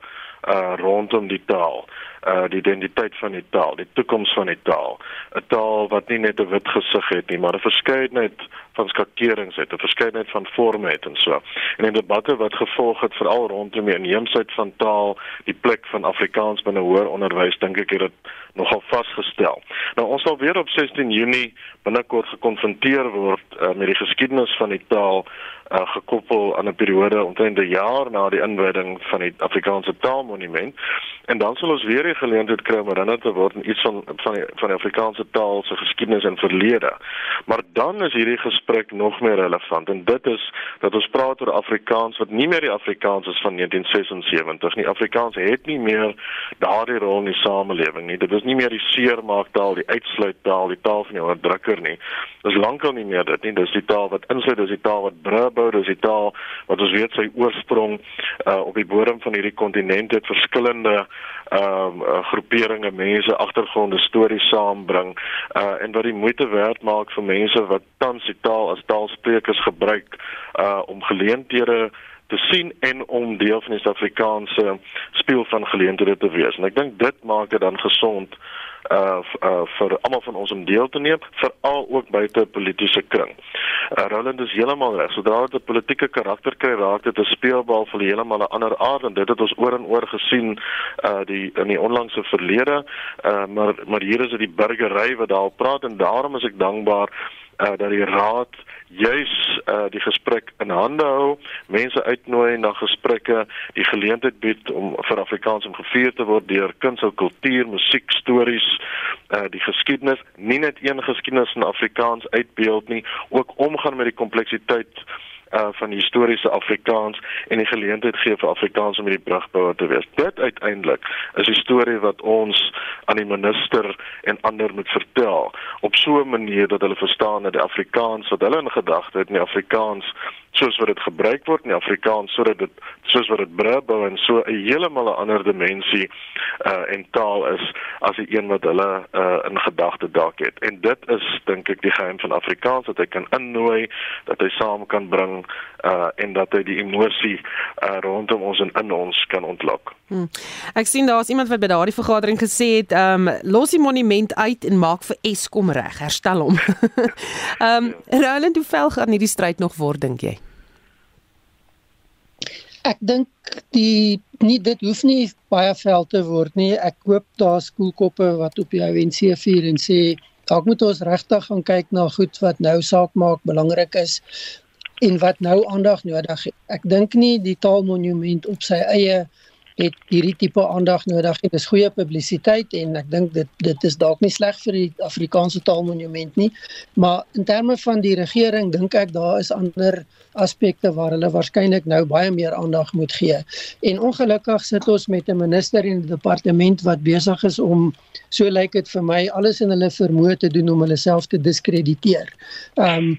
Speaker 2: uh rondom die taal uh die identiteit van die taal, die toekoms van die taal. 'n Taal wat nie net 'n wit gesig het nie, maar 'n verskeidenheid van skakerings het, 'n verskeidenheid van forme het en so. En in debatte wat gevolg het veral rondom die inheemsheid van taal, die plek van Afrikaans binne hoër onderwys, dink ek het dit nogal vasgestel. Nou ons sal weer op 16 Junie binnekort gekonfronteer word uh, met die geskiedenis van die taal uh, gekoppel aan 'n periode omtrent 'n jaar na die inwyding van die Afrikaanse Taalmonument en dan sal ons weer die geleentheid kry om herinner te word aan iets van van die van die Afrikaanse taal se geskiedenis en verlede. Maar dan is hierdie gesprek nog meer relevant en dit is dat ons praat oor Afrikaans wat nie meer die Afrikaans is van 1976 nie. Afrikaans het nie meer daardie rol in die samelewing nie. Dit is nie meer die seermaaktaal, die uitsluittaal, die taal van die onderdrukker nie. Dis lankal nie meer dit nie. Dis die taal wat insluit, dis die taal wat brûe bou, dis die taal wat ons weet sy oorsprong uh, op die bodem van hierdie kontinent het verskillende ehm uh, groeperinge, mense, agtergronde, stories saambring uh en wat die moeite werd maak vir mense wat tans die taal as taalsprekers gebruik uh om geleenthede te sien en om deel van die Suid-Afrikaanse speel van geleenthede te wees. En ek dink dit maak dit dan gesond uh, uh vir almal van ons om deel te neem, veral ook buite politieke kring. Uh, Roland is heeltemal reg. Sodra dit 'n politieke karakter kry, raak dit 'n speelbal vir heeltemal 'n ander aard en dit het ons oor en oor gesien uh die in die onlangse verlede. Uh maar maar hier is dit die burgery wat daar praat en daarom is ek dankbaar uh dat die raad juis uh die gesprek in hande hou, mense uitnooi na gesprekke, die geleentheid bied om vir Afrikaans om gevier te word deur kuns en kultuur, musiek, stories, uh die geskiedenis, nie net een geskiedenis in Afrikaans uitbeeld nie, ook omgaan met die kompleksiteit uh van historiese Afrikaans en die geleentheid gee vir Afrikaans om hierdie brugbouer te wees. Dit uiteindelik is 'n storie wat ons aan die minister en ander moet vertel op so 'n manier dat hulle verstaan dat die Afrikaans wat hulle in gedagte het, nie Afrikaans soos wat dit gebruik word in Afrikaans sodat dit soos wat dit brugbou en so 'n heeltemal 'n ander dimensie uh en taal is as die een wat hulle uh in gedagte dalk het. En dit is dink ek die geheim van Afrikaans dat hy kan innooi, dat hy saam kan bring uh en dat hy die emosie uh rondom ons en in ons kan ontlok. Hmm.
Speaker 1: Ek sien daar's iemand wat by daardie vergadering gesê het, ehm um, los die monument uit en maak vir Eskom reg, herstel hom. (laughs) Ehm um, Roland, hoe vel gaan hierdie stryd nog word dink jy?
Speaker 3: Ek dink die nie dit hoef nie baie vel te word nie. Ek hoop daar skoolkoppe wat op die ONC vier en sê dalk moet ons regtig gaan kyk na goed wat nou saak maak, belangrik is en wat nou aandag nodig. Ek dink nie die taalmonument op sy eie het hierdie tipe aandag nodig nie. Dis goeie publisiteit en ek dink dit dit is dalk nie sleg vir die Afrikaanse taalmonument nie, maar in terme van die regering dink ek daar is ander aspekte waar hulle waarskynlik nou baie meer aandag moet gee. En ongelukkig sit ons met 'n minister en 'n departement wat besig is om so lyk dit vir my alles in hulle vermoë te doen om hulle self te diskrediteer. Ehm um,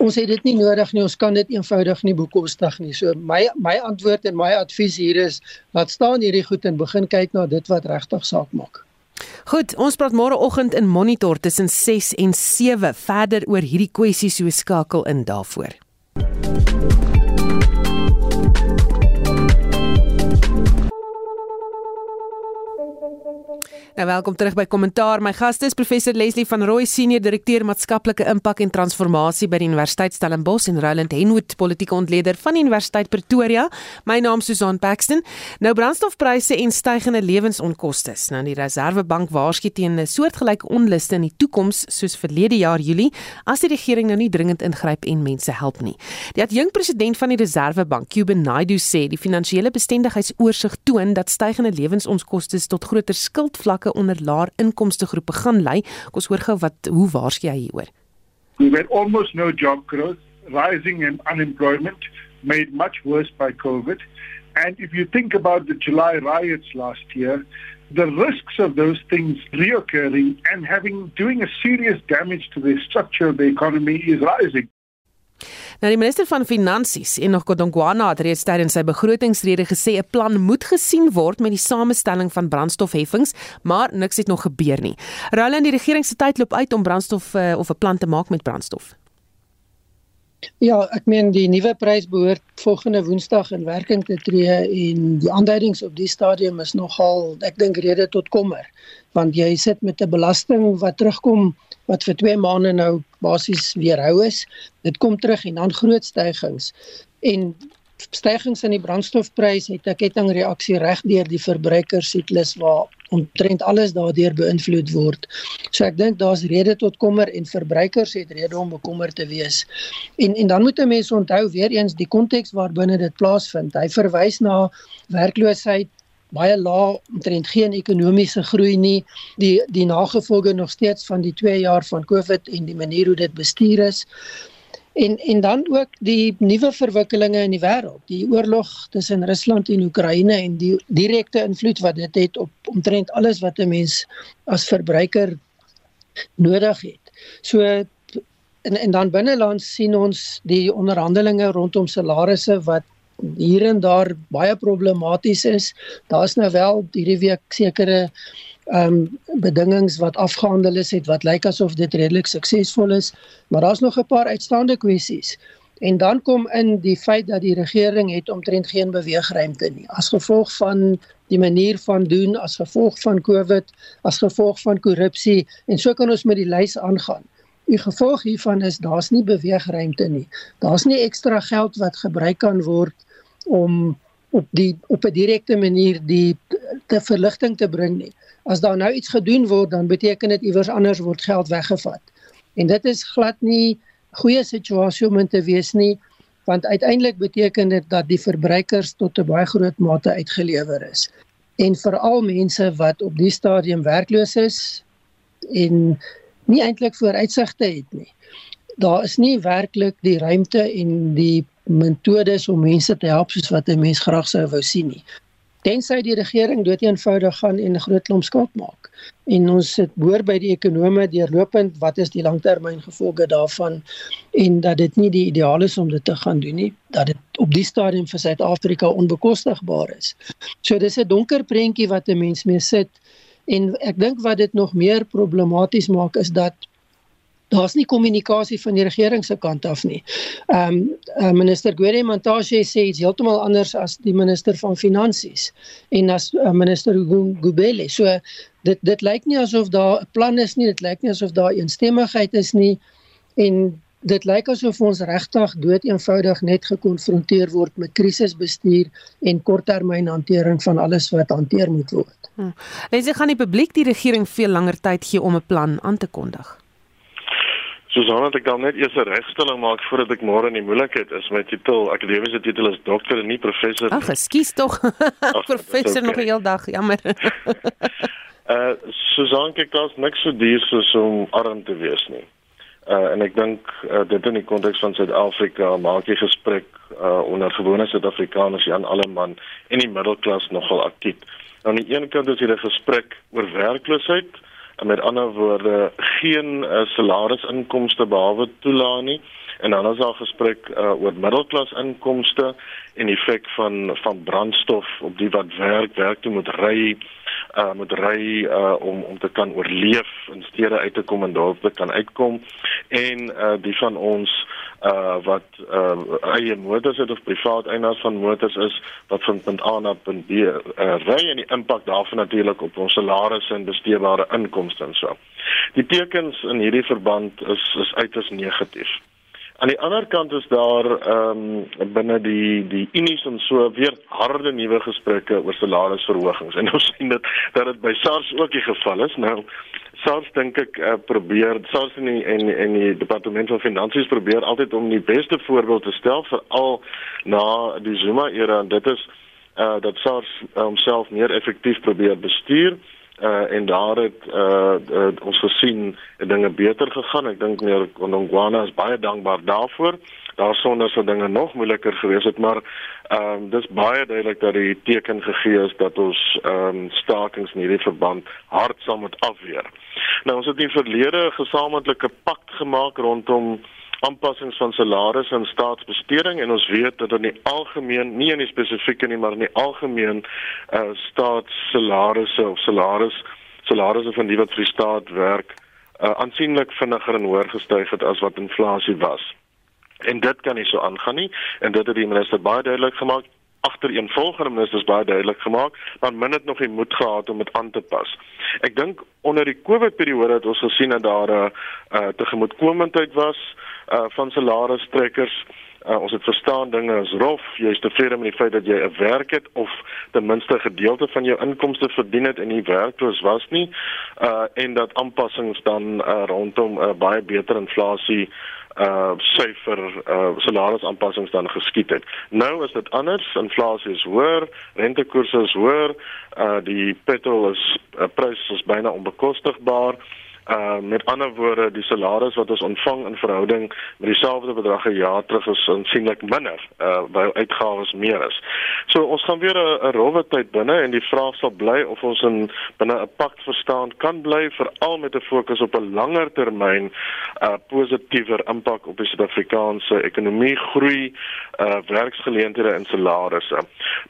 Speaker 3: ons het dit nie nodig nie. Ons kan dit eenvoudig nie bekostig nie. So my my antwoord en my advies hier is laat staan hierdie goed en begin kyk na dit wat regtig saak maak.
Speaker 1: Goed, ons praat môreoggend in Monitor tussen 6 en 7 verder oor hierdie kwessie so skakel in daarvoor. Nou welkom terug by Kommentaar. My gaste is professor Leslie van Rooi, senior direkteur maatskaplike impak en transformasie by die Universiteit Stellenbosch en Roland Henwood, politieke ontleder van Universiteit Pretoria. My naam is Susan Paxton. Nou brandstofpryse en stygende lewensonkoste. Nou die Reserwebank waarsku teen 'n soortgelyke onluste in die toekoms soos verlede jaar Julie as die regering nou nie dringend ingryp en mense help nie. Die adjunkpresident van die Reserwebank, Cuban Naidu, sê die finansiële bestendigheidsoorsig toon dat stygende lewensonkoste tot groter skuldvlakke onder laer inkomste groepe gaan lei. Kom ons hoor gou wat hoe waarsku jy hieroor?
Speaker 5: We had almost no job growth, rising in unemployment made much worse by COVID. And if you think about the July riots last year, the risks of those things reoccurring and having doing a serious damage to the structure of the economy is rising.
Speaker 1: Nou die minister van Finansies, Enoch Godongwana, het reeds tydens sy begrotingsrede gesê 'n plan moet gesien word met die samestelling van brandstofheffings, maar niks het nog gebeur nie. Roland, die regering se tyd loop uit om brandstof uh, of 'n plan te maak met brandstof.
Speaker 3: Ja, ek meen die nuwe prys behoort volgende Woensdag in werking te tree en die aanduidings op die stadium is nogal ek dink rede tot kommer want jy sit met 'n belasting wat terugkom wat vir 2 maande nou basies weerhou is. Dit kom terug en dan groot stygings. En stygings in die brandstofprys het 'n kettingreaksie reg deur die verbruikersiklus waar omtrent alles daardeur beïnvloed word. So ek dink daar's rede tot kommer en verbruikers het rede om bekommerd te wees. En en dan moet 'n mens onthou weer eens die konteks waarbinne dit plaasvind. Hy verwys na werkloosheid baie laag, omtrent geen ekonomiese groei nie. Die die nagevolge nog steeds van die 2 jaar van COVID en die manier hoe dit bestuur is. En en dan ook die nuwe verwikkelinge in die wêreld, die oorlog tussen Rusland en Oekraïne en die direkte invloed wat dit het op omtrent alles wat 'n mens as verbruiker nodig het. So en en dan binnelands sien ons die onderhandelinge rondom salarisse wat hier en daar baie problematies is. Daar's nou wel hierdie week sekere ehm um, bedingings wat afgehandel is het wat lyk asof dit redelik suksesvol is, maar daar's nog 'n paar uitstaande kwessies. En dan kom in die feit dat die regering het omtrent geen beweegruimte nie as gevolg van die manier van doen, as gevolg van COVID, as gevolg van korrupsie en so kan ons met die lys aangaan. Die gevolg hiervan is daar's nie beweegruimte nie. Daar's nie ekstra geld wat gebruik kan word om op die op 'n direkte manier die te verligting te bring nie as daar nou iets gedoen word dan beteken dit iewers anders word geld weggevat. En dit is glad nie goeie situasie om in te wees nie want uiteindelik beteken dit dat die verbruikers tot 'n baie groot mate uitgelewer is. En veral mense wat op die stadium werkloos is en nie eintlik vooruitsigte het nie. Daar is nie werklik die ruimte en die metodes om mense te help soos wat 'n mens graag sou wou sien nie tensy die regering dood eenvoudig gaan en 'n groot klomp skuld maak. En ons sit hoor by die ekonome deurlopend wat is die langtermyngevolge daarvan en dat dit nie die ideaal is om dit te gaan doen nie, dat dit op die stadium vir Suid-Afrika onbekostigbaar is. So dis 'n donker prentjie wat 'n mens mee sit en ek dink wat dit nog meer problematies maak is dat daar's nie kommunikasie van die regering se kant af nie. Ehm um, uh, minister Gwede Mantashe sê iets heeltemal anders as die minister van finansies en as uh, minister Gubele. So dit dit lyk nie asof daar 'n plan is nie, dit lyk nie asof daar eensstemmigheid is nie en dit lyk asof ons regtig dood eenvoudig net gekonfronteer word met krisisbestuur en korttermynhantering van alles wat hanteer moet word.
Speaker 1: Hm. Lensie gaan die publiek die regering veel langer tyd gee om 'n plan aan te kondig.
Speaker 2: Susan het ek dan net eers 'n regstelling maak voordat ek môre in die moeilikheid is. My titel, akademiese titel is dokter en nie professor.
Speaker 1: Ag, ekskuus tog. (laughs) professor okay. nog 'n heel dag, jammer. (laughs)
Speaker 2: uh Susan, kyk daar's niks so duur soos om arm te wees nie. Uh en ek dink uh, dit in die konteks van Suid-Afrika maak jy gesprek uh onder gewone Suid-Afrikaners Jan Alleman en die middelklas nogal aktief. Aan die een kant is hier 'n gesprek oor werkloosheid en met ander woorde geen uh, salarisinkomste behalwe toelaat nie en dan is daar gespreek uh, oor middelklas inkomste en die effek van van brandstof op die wat werk werk toe moet ry uh moet ry uh om om te kan oorleef in stede uit te kom en daar te kan uitkom en uh die van ons uh wat uh eie motors het of privaat eienaars van motors is wat van punt A na punt B uh, ry en die impak daarvan natuurlik op ons salarisse en besteedbare inkomste en so. Die tekens in hierdie verband is is uiters negatief. Aan die ander kant is daar ehm um, binne die die unies en so weer harde nuwe gesprekke oor salarisverhogings. En ons sien dit dat dit by SARS ook die geval is. Nou SARS dink ek uh, probeer SARS en die, en en die departement van finansies probeer altyd om die beste voorbeeld te stel vir al na die Zuma era en dit is uh, dat SARS homself meer effektief probeer bestuur. uh, en daar het uh, uh, ons gesien dinge beter gegaan. Ek dink meer Onongwana is baie dankbaar daarvoor. Daar sonder sou dinge nog moeiliker gewees het, maar ehm um, dis baie duidelik dat die teken gegee is dat ons ehm um, stakings in hierdie verband hard sal moet afweer. Nou ons het in verlede gesamentlike pakt gemaak rondom aanpassings van salarisse en staatsbesteding en ons weet dat in die algemeen nie in die spesifieke nie maar in die algemeen uh staatssalarisse of salaris salarisse van die wat vir die staat werk uh aansienlik vinniger en hoër gestyg het as wat inflasie was. En dit kan nie so aangaan nie en dit het die minister baie duidelik gemaak agter een volgende ministers baie duidelik gemaak, maar min het nog die moed gehad om dit aan te pas. Ek dink onder die COVID periode het ons gesien dat daar 'n uh, uh, tegemoetkomendheid was uh, van salarisstrekkers. Uh, ons het verstaan dinge is rof, jy is tevrede met die feit dat jy 'n werk het of ten minste gedeelte van jou inkomste verdien het en nie werkloos was nie. Uh en dat aanpassings dan uh, rondom 'n uh, baie beter inflasie uh syfer uh salarisaanpassings dan geskied het. Nou is dit anders, inflasie is hoër, rentekoerse is hoër, uh die petrol is uh, prys is byna onbekostigbaar Uh met ander woorde, die salaris wat ons ontvang in verhouding met dieselfde bedrag 'n jaar terug is aansienlik minder, uh by uitgawes meer is. So ons gaan weer 'n rowwe tyd binne en die vraag sal bly of ons in binne 'n pakt verstaan kan bly veral met 'n fokus op 'n langer termyn uh positiewer impak op die Suid-Afrikaanse ekonomie groei, uh werksgeleenthede en salarisse.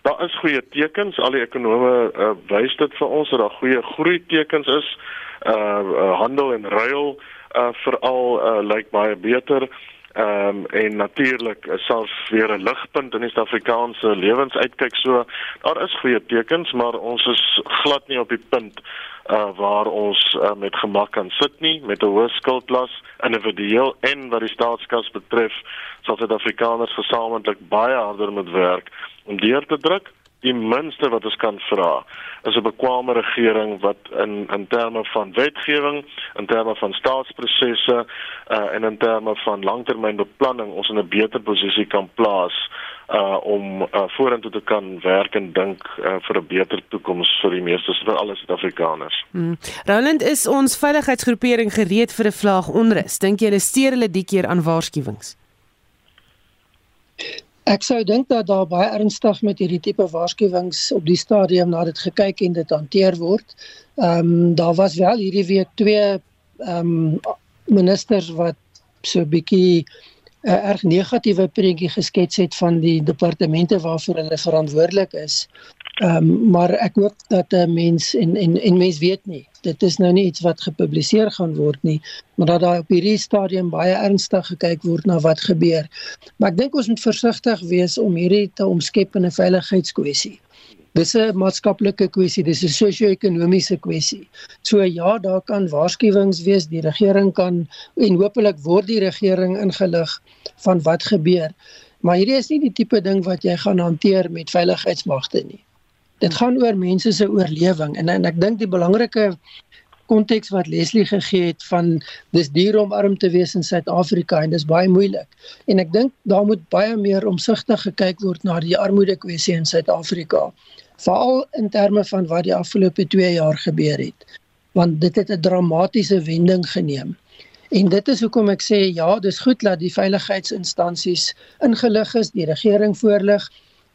Speaker 2: Daar is goeie tekens, al die ekonome uh, wys dit vir ons dat daar goeie groei tekens is uh, uh handel en ruil uh veral uh lyk baie beter. Ehm um, en natuurlik is selfs weer 'n ligpunt in die Suid-Afrikaanse lewensuitkyk so. Daar is goeie tekens, maar ons is glad nie op die punt uh waar ons uh, met gemak kan sit nie met 'n hoë skuldlas individueel en wat die staatskas betref, sal Suid-Afrikaners gesamentlik baie harder moet werk om deur te druk die minste wat ons kan vra is 'n bekwame regering wat in in terme van wetgewing, in terme van staatsprosesse uh, en in terme van langtermynbeplanning ons in 'n beter posisie kan plaas uh om uh, vorentoe te kan werk en dink uh, vir 'n beter toekoms vir die meeste vir alle Suid-Afrikaners.
Speaker 1: Hmm. Roland is ons veiligheidsgroepering gereed vir 'n vlaag onrus. Dink jy hulle steur hulle die keer aan waarskuwings?
Speaker 3: Ek sou dink dat daar baie ernstig met hierdie tipe waarskuwings op die stadium na dit gekyk en dit hanteer word. Ehm um, daar was wel hierdie week twee ehm um, ministers wat so 'n bietjie 'n uh, erg negatiewe prentjie geskets het van die departemente waarvoor hulle verantwoordelik is. Ehm um, maar ek hoop dat 'n mens en en en mens weet nie dit is nou nie iets wat gepubliseer gaan word nie, maar dat daar op hierdie stadium baie ernstig gekyk word na wat gebeur. Maar ek dink ons moet versigtig wees om hierdie te omskep in 'n veiligheidskwessie. Dis 'n maatskaplike kwessie, dis 'n sosio-ekonomiese kwessie. So ja, daar kan waarskuwings wees, die regering kan en hopelik word die regering ingelig van wat gebeur. Maar hierdie is nie die tipe ding wat jy gaan hanteer met veiligheidsmagte nie dit gaan oor mense se oorlewing en en ek dink die belangrike konteks wat Leslie gegee het van dis duur om arm te wees in Suid-Afrika en dis baie moeilik en ek dink daar moet baie meer omsigtig gekyk word na die armoede kwessie in Suid-Afrika veral in terme van wat die afgelope 2 jaar gebeur het want dit het 'n dramatiese wending geneem En dit is hoekom ek sê ja, dis goed dat die veiligheidsinstansies ingelig is, die regering voorlig,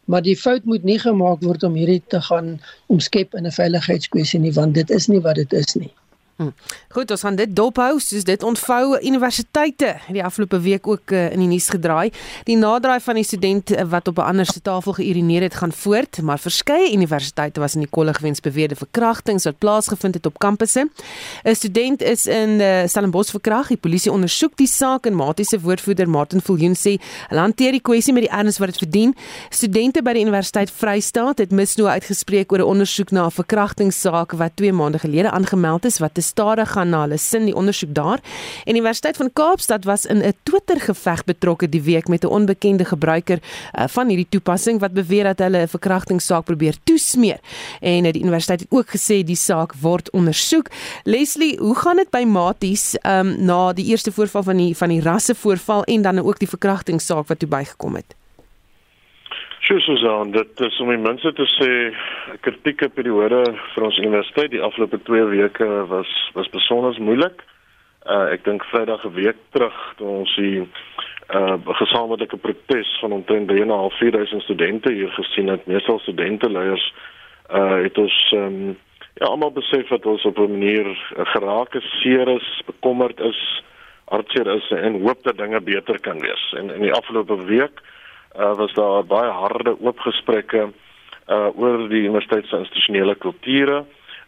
Speaker 3: maar die fout moet nie gemaak word om hierdie te gaan omskep in 'n veiligheidskwessie nie want dit is nie wat dit is nie.
Speaker 1: Hm. Goed, ons gaan dit dophou, soos dit ontvou universiteite die afgelope week ook uh, in die nuus gedraai. Die naderdraai van die student uh, wat op 'n ander se tafel geurineer het, gaan voort, maar verskeie universiteite was in die kolle gewens beweerde verkrachtings wat plaasgevind het op kampusse. 'n Student is in uh, Stellenbosch verkragt. Die polisie ondersoek die saak en Matie se woordvoerder Martin Viljoen sê hulle hanteer die kwessie met die erns wat dit verdien. Studente by die Universiteit Vrystaat het misnoë uitgespreek oor 'n ondersoek na 'n verkrachtingssaak wat 2 maande gelede aangemeld is wat stadig gaan na hulle sin die ondersoek daar. En die Universiteit van Kaapstad was in 'n Twitter geveg betrokke die week met 'n onbekende gebruiker uh, van hierdie toepassing wat beweer dat hulle 'n verkrachtingssaak probeer toesmeer. En uh, die universiteit het ook gesê die saak word ondersoek. Leslie, hoe gaan dit by Maties um, na die eerste voorval van die van die rasse voorval en dan ook die verkrachtingssaak wat toe bygekom het?
Speaker 2: Sjoe Susan, dit is om die mense te sê kritieke periode vir ons universiteit die afgelope 2 weke was was besonder moeilik. Uh ek dink Vrydag 'n week terug toe ons die uh gesamentlike protes van omtrent 3.5 4000 studente hier gesien het, meestal studente leiers uh het ons um, ja almal besef dat ons op 'n manier geraak is, seer is, bekommerd is, hartseer is en hoop dat dinge beter kan wees. En in die afgelope week uh, was daar baie harde oop gesprekke uh oor die universiteit se institusionele kulture,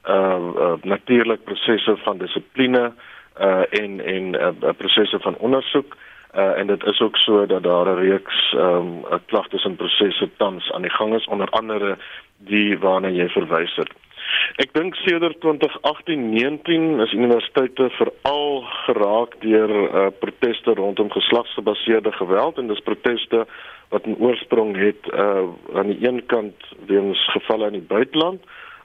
Speaker 2: uh, uh natuurlik prosesse van dissipline uh en en uh, prosesse van ondersoek uh en dit is ook so dat daar 'n reeks um klagtes en prosesse tans aan die gang is onder andere die waarna jy verwys het. Ek dink sedert 2018-19 is universiteite veral geraak deur uh proteste rondom geslagsgebaseerde geweld en dis proteste wat 'n oorsprong het uh aan die een kant weens gevalle in die buiteland,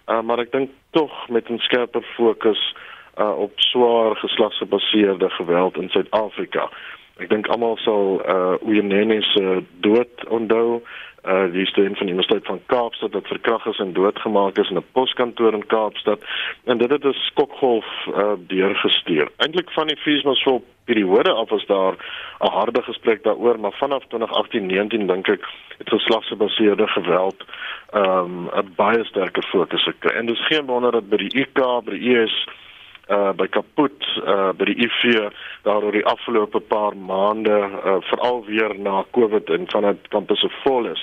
Speaker 2: uh maar ek dink tog met 'n skerper fokus uh op swaar geslagsgebaseerde geweld in Suid-Afrika. Ek dink almal sal uh Uyenene se dood onthou uh die student van die Universiteit van Kaapstad wat verkragt is en doodgemaak is in 'n poskantoor in Kaapstad en dit het 'n skokgolf uh deurgestuur. Eintlik van die feesmasvol periode af was daar 'n harde gesprek daaroor, maar vanaf 2018-19 dink ek het geslagsgebaseerde geweld um 'n baie sterker fokus gekry. En dis geen wonder dat by die IK, by die ES uh by kapot uh by die IV daar oor die afgelope paar maande uh veral weer na Covid en vanuit kampusse vol is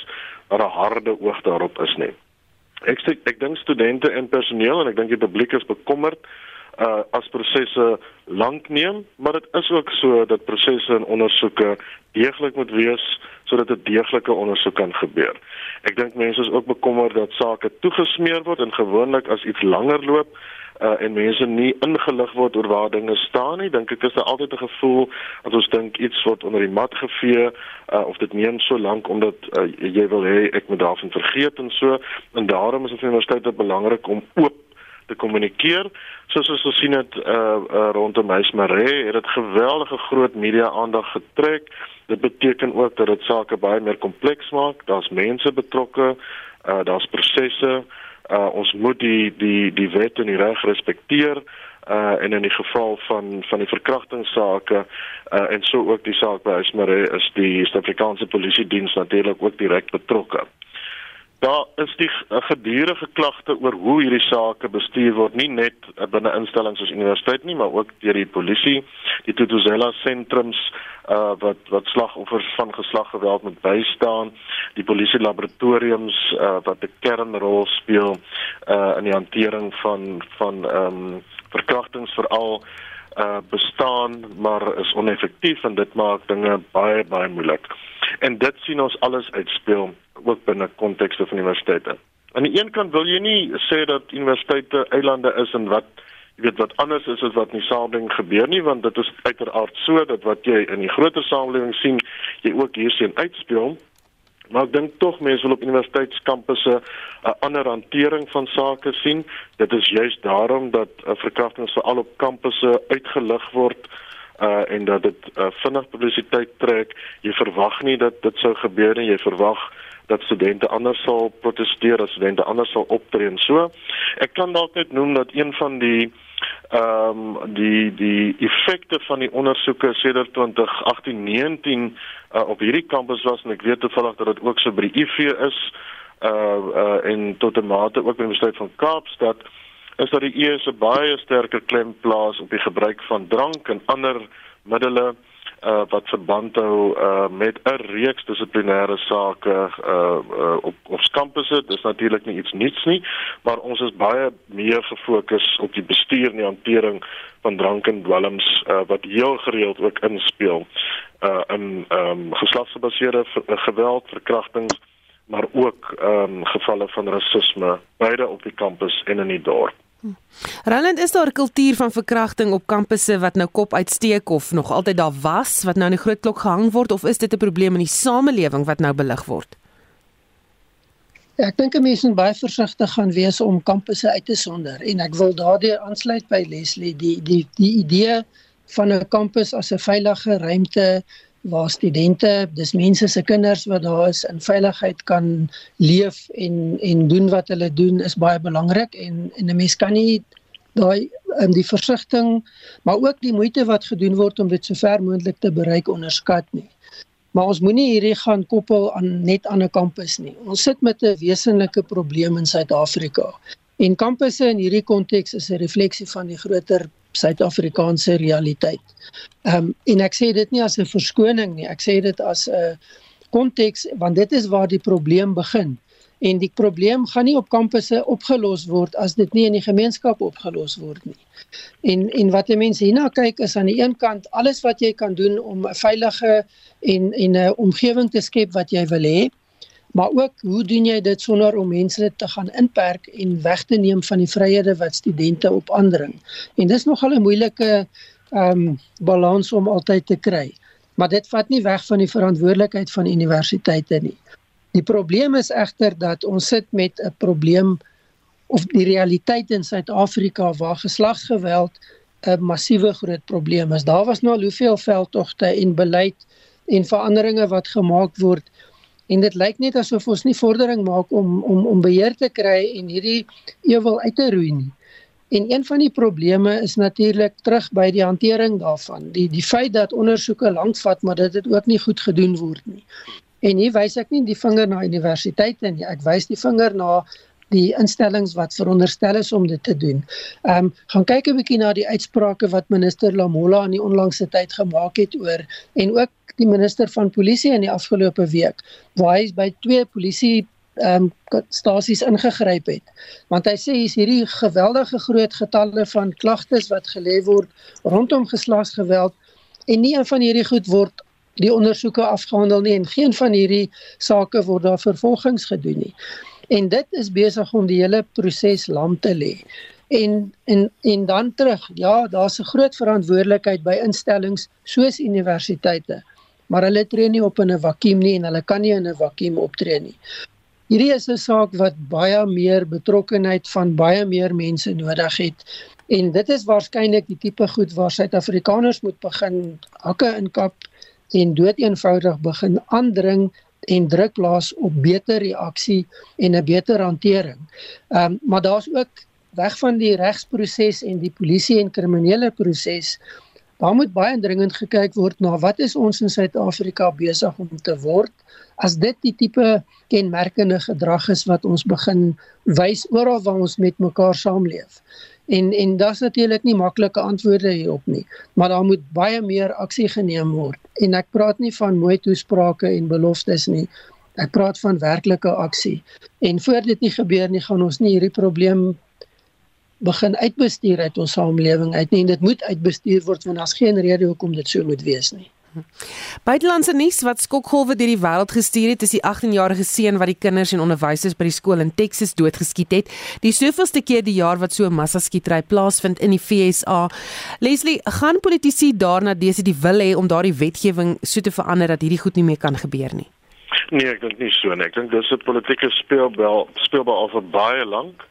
Speaker 2: waar 'n harde oog daarop is net. Ek sê ek dink studente en personeel en ek dink die publiek is bekommerd uh as prosesse lank neem, maar dit is ook so dat prosesse en ondersoeke deeglik moet wees sodat 'n deeglike ondersoek kan gebeur. Ek dink mense is ook bekommerd dat sake toegesmeer word en gewoonlik as iets langer loop uh, en mense nie ingelig word oor waar dinge staan nie, dink ek is daar altyd 'n gevoel as ons dink iets word onder die mat gevee uh, of dit neem so lank omdat uh, jy wil hê ek moet daarvan vergeet en so en daarom is dit vir universiteite belangrik om oop te kommunikeer. Soos ons gesien het uh, uh rondom Meismaree het dit geweldige groot media aandag getrek. Dit beteken ook dat dit sake baie meer kompleks maak. Daar's mense betrokke uh daar's prosesse uh, ons moet die die die wet en die reg respekteer uh en in die geval van van die verkrachtingsake uh en so ook die saak by Ismare is die Suid-Afrikaanse Polisie diens natuurlik ook direk betrokke. Daar is die gedurende klagte oor hoe hierdie sake bestuur word, nie net binne instellings soos universiteit nie, maar ook deur die polisie, die Tutuzela sentrums uh wat wat slagoffers van geslaggeweld moet bystaan, die polisie laboratoriums uh wat 'n kernrol speel uh in die hantering van van ehm um, verkrachtings veral uh bestaan maar is oneffektief en dit maak dinge baie baie moeilik. En dit sien ons alles uitspeel ook binne kontekste van universiteite. Aan die een kant wil jy nie sê dat universiteite eilande is en wat jy weet wat anders is as wat in die samelewing gebeur nie want dit is uiteraard so dat wat jy in die groter samelewing sien jy ook hier sien uitspeel. Maar ek dink tog mense wil op universiteitskampusse 'n ander hantering van sake sien. Dit is juist daarom dat uh, verkrachtings veral op kampusse uitgelig word uh en dat dit uh, vinnig publisiteit trek. Jy verwag nie dat dit sou gebeur nie. Jy verwag dat studente anders sal proteseer, dat studente anders sal optree en so. Ek kan dalk net noem dat een van die ehm um, die die effekte van die ondersoeke sedert 2018-19 uh, op hierdie kampus was en ek weet toevallig dat dit ook so by die IV is uh uh en tot 'n mate ook by die Universiteit van Kaapstad is dat die ES 'n baie sterker klem plaas op die gebruik van drank en ander middele uh, wat verband hou uh, met 'n reeks dissiplinêre sake uh, uh, op op kampusse. Dis natuurlik nie iets nuuts nie, maar ons is baie meer gefokus op die bestuur en die hantering van drank en dwelms uh, wat heel gereeld ook inspel uh, in um, geslagsgebaseerde geweld, verkrachtings maar ook ehm um, gevalle van rasisme beide op die kampus en in die dorp.
Speaker 1: Roland, is daar 'n kultuur van verkrachting op kampusse wat nou kop uitsteek of nog altyd daar was wat nou in die groot klok gehang word of is dit 'n probleem in die samelewing wat nou belig word?
Speaker 3: Ja, ek dink mense moet baie versigtig gaan wees om kampusse uit te sonder en ek wil daardie aansluit by Leslie die die die idee van 'n kampus as 'n veilige ruimte waar studente, dis mense se kinders wat daar is in veiligheid kan leef en en doen wat hulle doen is baie belangrik en en 'n mens kan nie daai in um, die versigtiging maar ook die moeite wat gedoen word om dit so ver moontlik te bereik onderskat nie. Maar ons moenie hierdie gaan koppel aan net aan 'n kampus nie. Ons sit met 'n wesenlike probleem in Suid-Afrika. En kampusse in hierdie konteks is 'n refleksie van die groter Suid-Afrikaanse realiteit. Ehm um, en ek sê dit nie as 'n verskoning nie, ek sê dit as 'n konteks want dit is waar die probleem begin. En die probleem gaan nie op kampusse opgelos word as dit nie in die gemeenskap opgelos word nie. En en wat mense hierna kyk is aan die een kant alles wat jy kan doen om 'n veilige en en 'n omgewing te skep wat jy wil hê maar ook hoe doen jy dit sonder om mense te gaan inperk en weg te neem van die vryhede wat studente op aandring. En dis nogal 'n moeilike ehm um, balans om altyd te kry. Maar dit vat nie weg van die verantwoordelikheid van universiteite nie. Die probleem is egter dat ons sit met 'n probleem of die realiteit in Suid-Afrika waar geslagsgeweld 'n massiewe groot probleem is. Daar was nou al hoeveel veldtogte en beleid en veranderinge wat gemaak word en dit lyk net asof ons nie vordering maak om om om beheer te kry en hierdie ewel uit te roei nie. En een van die probleme is natuurlik terug by die hantering daarvan. Die die feit dat ondersoeke lank vat, maar dit het ook nie goed gedoen word nie. En hier wys ek nie die vinger na universiteite nie. Ek wys die vinger na die instellings wat veronderstel is om dit te doen. Ehm um, gaan kyk 'n bietjie na die uitsprake wat minister Lamola in die onlangse tyd gemaak het oor en ook die minister van polisie in die afgelope week waar hy by twee polisie ehm um, stasies ingegryp het. Want hy sê hier's hierdie geweldige groot getalle van klagtes wat gelê word rondom geslagsgeweld en nie een van hierdie goed word die ondersoeke afgehandel nie en geen van hierdie sake word daar vervolgings gedoen nie en dit is besig om die hele proses lam te lê. En en en dan terug, ja, daar's 'n groot verantwoordelikheid by instellings soos universiteite, maar hulle tree nie op in 'n vakuum nie en hulle kan nie in 'n vakuum optree nie. Hierdie is 'n saak wat baie meer betrokkenheid van baie meer mense nodig het. En dit is waarskynlik die tipe goed waar Suid-Afrikaners moet begin hakke inkap en doeteenvoudig begin aandring en druk plaas op beter reaksie en 'n beter hantering. Ehm um, maar daar's ook weg van die regsproses en die polisie en kriminele proses. Daar moet baie dringend gekyk word na wat is ons in Suid-Afrika besig om te word as dit die tipe kenmerkende gedrag is wat ons begin wys oral waar ons met mekaar saamleef. En en daar's natuurlik nie maklike antwoorde hierop nie, maar daar moet baie meer aksie geneem word. En ek praat nie van mooi toesprake en beloftes nie. Ek praat van werklike aksie. En voor dit nie gebeur nie, gaan ons nie hierdie probleem begin uitbestuur uit ons samelewing uit nie. En dit moet uitbestuur word want daar's geen rede hoekom dit so moet wees nie.
Speaker 1: Buitelandse nuus wat skokgolwe deur die wêreld gestuur het, is die 18-jarige seun wat die kinders en onderwysers by die skool in Texas doodgeskiet het. Die soveelste keer die jaar wat so 'n massaskietery plaasvind in die VSA. Leslie, gaan politici daarna dese die wil hê om daardie wetgewing so te verander dat hierdie goed nie meer kan gebeur nie?
Speaker 2: Nee, ek dink nie so nie. Ek dink dis 'n politieke speelbal speelbal al vir baie lank.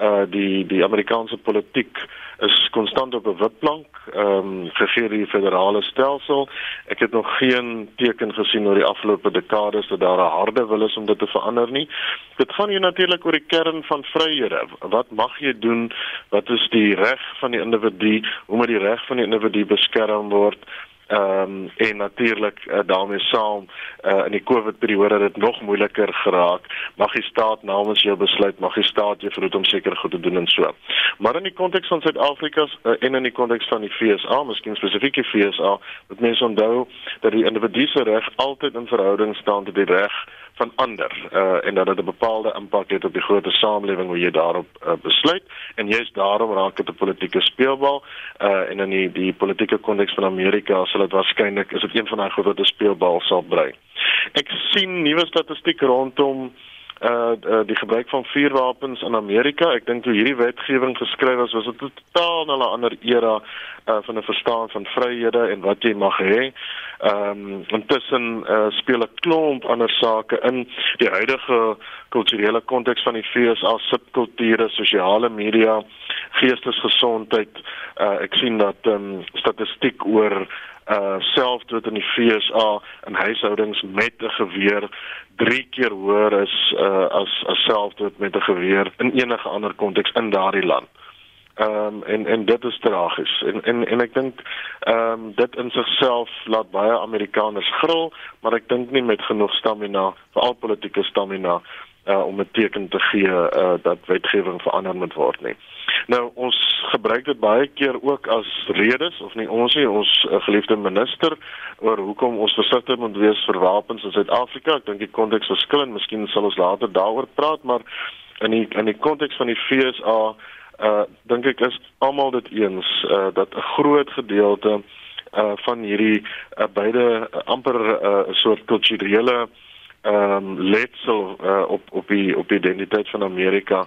Speaker 2: Uh die die Amerikaanse politiek is konstant op 'n witplank ehm um, gegee die federale stelsel. Ek het nog geen teken gesien oor die afgelope dekades dat daar 'n harde wil is om dit te verander nie. Dit gaan hier natuurlik oor die kern van vryhede. Wat mag jy doen? Wat is die reg van die individu? Hoe moet die reg van die individu beskerm word? Ehm um, en natuurlik uh, daarmee saam uh, in die Covid periode het dit nog moeiliker geraak. Mag die staat namens jou besluit, mag die staat jou verhoed om seker goed te doen en so. Maar in die konteks van Suid-Afrika uh, en in die konteks van die FSA, miskien spesifiek die FSA, moet mense onthou dat die individu se reg altyd in verhouding staan tot die reg van ander uh, en dat dit 'n bepaalde impak het op die groter samelewing hoe jy daarop uh, besluit en jy's daarom raak dit 'n politieke speelbal uh, en in die die politieke konteks van Amerika sal dit waarskynlik is dit een van daai groter speelbal sal bly. Ek sien nuwe statistiek rondom uh, uh die gebruik van vuurwapens in Amerika. Ek dink toe hierdie wetgewing geskryf is, was dit totaal 'n ander era uh van 'n verstaan van vryhede en wat jy mag hê. Ehm um, intussen uh speel 'n klomp ander sake in die huidige kulturele konteks van die FSA, subkulture, sosiale media, geestesgesondheid. Uh ek sien dat ehm um, statistiek oor uh selfdood in die FSA in huishoudings met 'n geweer 3 keer hoër is uh as as selfdood met 'n geweer in enige ander konteks in daardie land. Ehm um, en en dit is tragies. En en en ek dink ehm um, dit in sigself laat baie Amerikaners gril, maar ek dink nie met genoeg stamina, veral politieke stamina uh, om 'n teken te gee uh, dat wetgewing verander moet word nie. Nou ons gebruik dit baie keer ook as redes of nie ons nie ons uh, geliefde minister oor hoekom ons versigtig moet wees vir wapens in Suid-Afrika. Ek dink die konteks verskil en miskien sal ons later daaroor praat, maar in die in die konteks van die FSA uh dink ek is almal dit eens uh, dat 'n groot gedeelte uh van hierdie uh, beide uh, amper 'n uh, soort kulturele ehm um, letsel uh, op op die op die identiteit van Amerika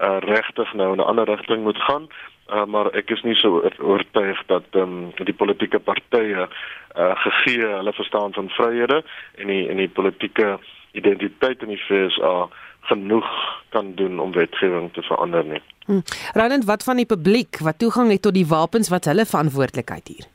Speaker 2: uh, regtig nou in 'n ander rigting moet gaan. Uh, maar ek is nie so oortuig dat um, die politieke partye uh, gegee hulle verstaan van vryhede en die en die politieke identiteit in die FSA genoeg kan doen om wetgewing te verander nie.
Speaker 1: Hmm. Roland, wat van die publiek wat toegang het tot die wapens wat hulle verantwoordelikheid hier?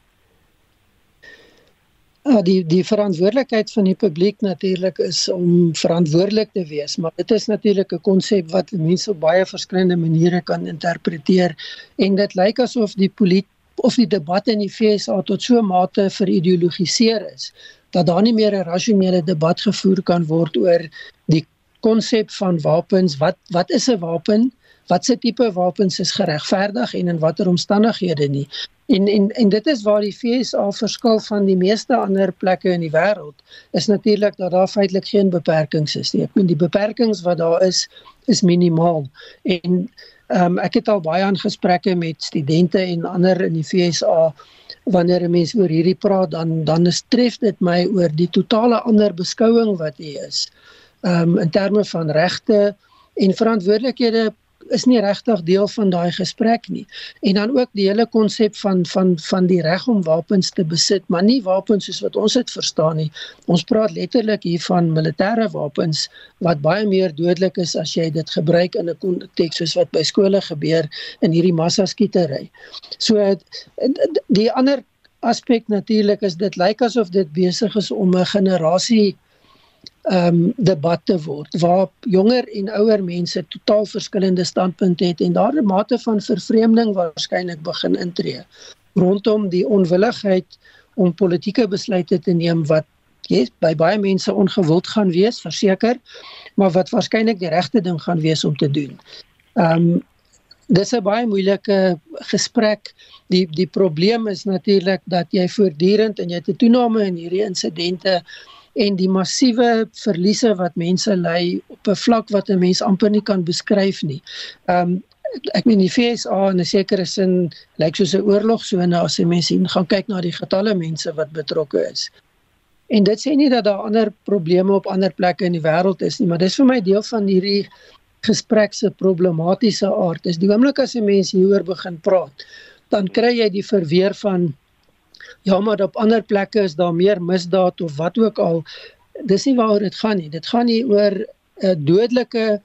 Speaker 3: Ja, die die verantwoordelikheid van die publiek natuurlik is om verantwoordelik te wees, maar dit is natuurlik 'n konsep wat mense op baie verskillende maniere kan interpreteer en dit lyk asof die politie of die debat in die FSA tot so 'n mate verideologiseer is dat daar nie meer 'n rasionele debat gevoer kan word oor die konsep van wapens, wat wat is 'n wapen? Watse tipe wapens is geregverdig en in watter omstandighede nie? En en en dit is waar die FSA verskil van die meeste ander plekke in die wêreld is natuurlik dat daar feitelik geen beperkings is nie. Ek meen die beperkings wat daar is is minimaal. En ehm um, ek het al baie aan gesprekke met studente en ander in die FSA wanneer 'n mens oor hierdie praat dan dan tref dit my oor die totale ander beskouing wat hier is. Ehm um, in terme van regte en verantwoordelikhede is nie regtig deel van daai gesprek nie. En dan ook die hele konsep van van van die reg om wapens te besit, maar nie wapens soos wat ons dit verstaan nie. Ons praat letterlik hier van militêre wapens wat baie meer dodelik is as jy dit gebruik in 'n konteks soos wat by skole gebeur in hierdie massaskietery. So die ander aspek natuurlik is dit lyk asof dit besig is om 'n generasie ehm um, debatte word waar jonger en ouer mense totaal verskillende standpunte het en daar 'n mate van vervreemding waarskynlik begin intree rondom die onwilligheid om politieke besluite te neem wat yes, by baie mense ongewild gaan wees verseker maar wat waarskynlik die regte ding gaan wees om te doen. Ehm um, dis 'n baie moeilike gesprek. Die die probleem is natuurlik dat jy voortdurend en jy het 'n toename in hierdie insidente en die massiewe verliese wat mense ly op 'n vlak wat 'n mens amper nie kan beskryf nie. Um, ek meen die FSA in 'n sekere sin lyk soos 'n oorlogsone as jy mense sien gaan kyk na die getalle mense wat betrokke is. En dit sê nie dat daar ander probleme op ander plekke in die wêreld is nie, maar dis vir my deel van hierdie gesprek se problematiese aard. Dis die oomblik as 'n mens hieroor begin praat, dan kry jy die verweer van ja maar op ander plekke is daar meer misdaad of wat ook al dis nie waaroor dit gaan nie dit gaan nie oor 'n dodelike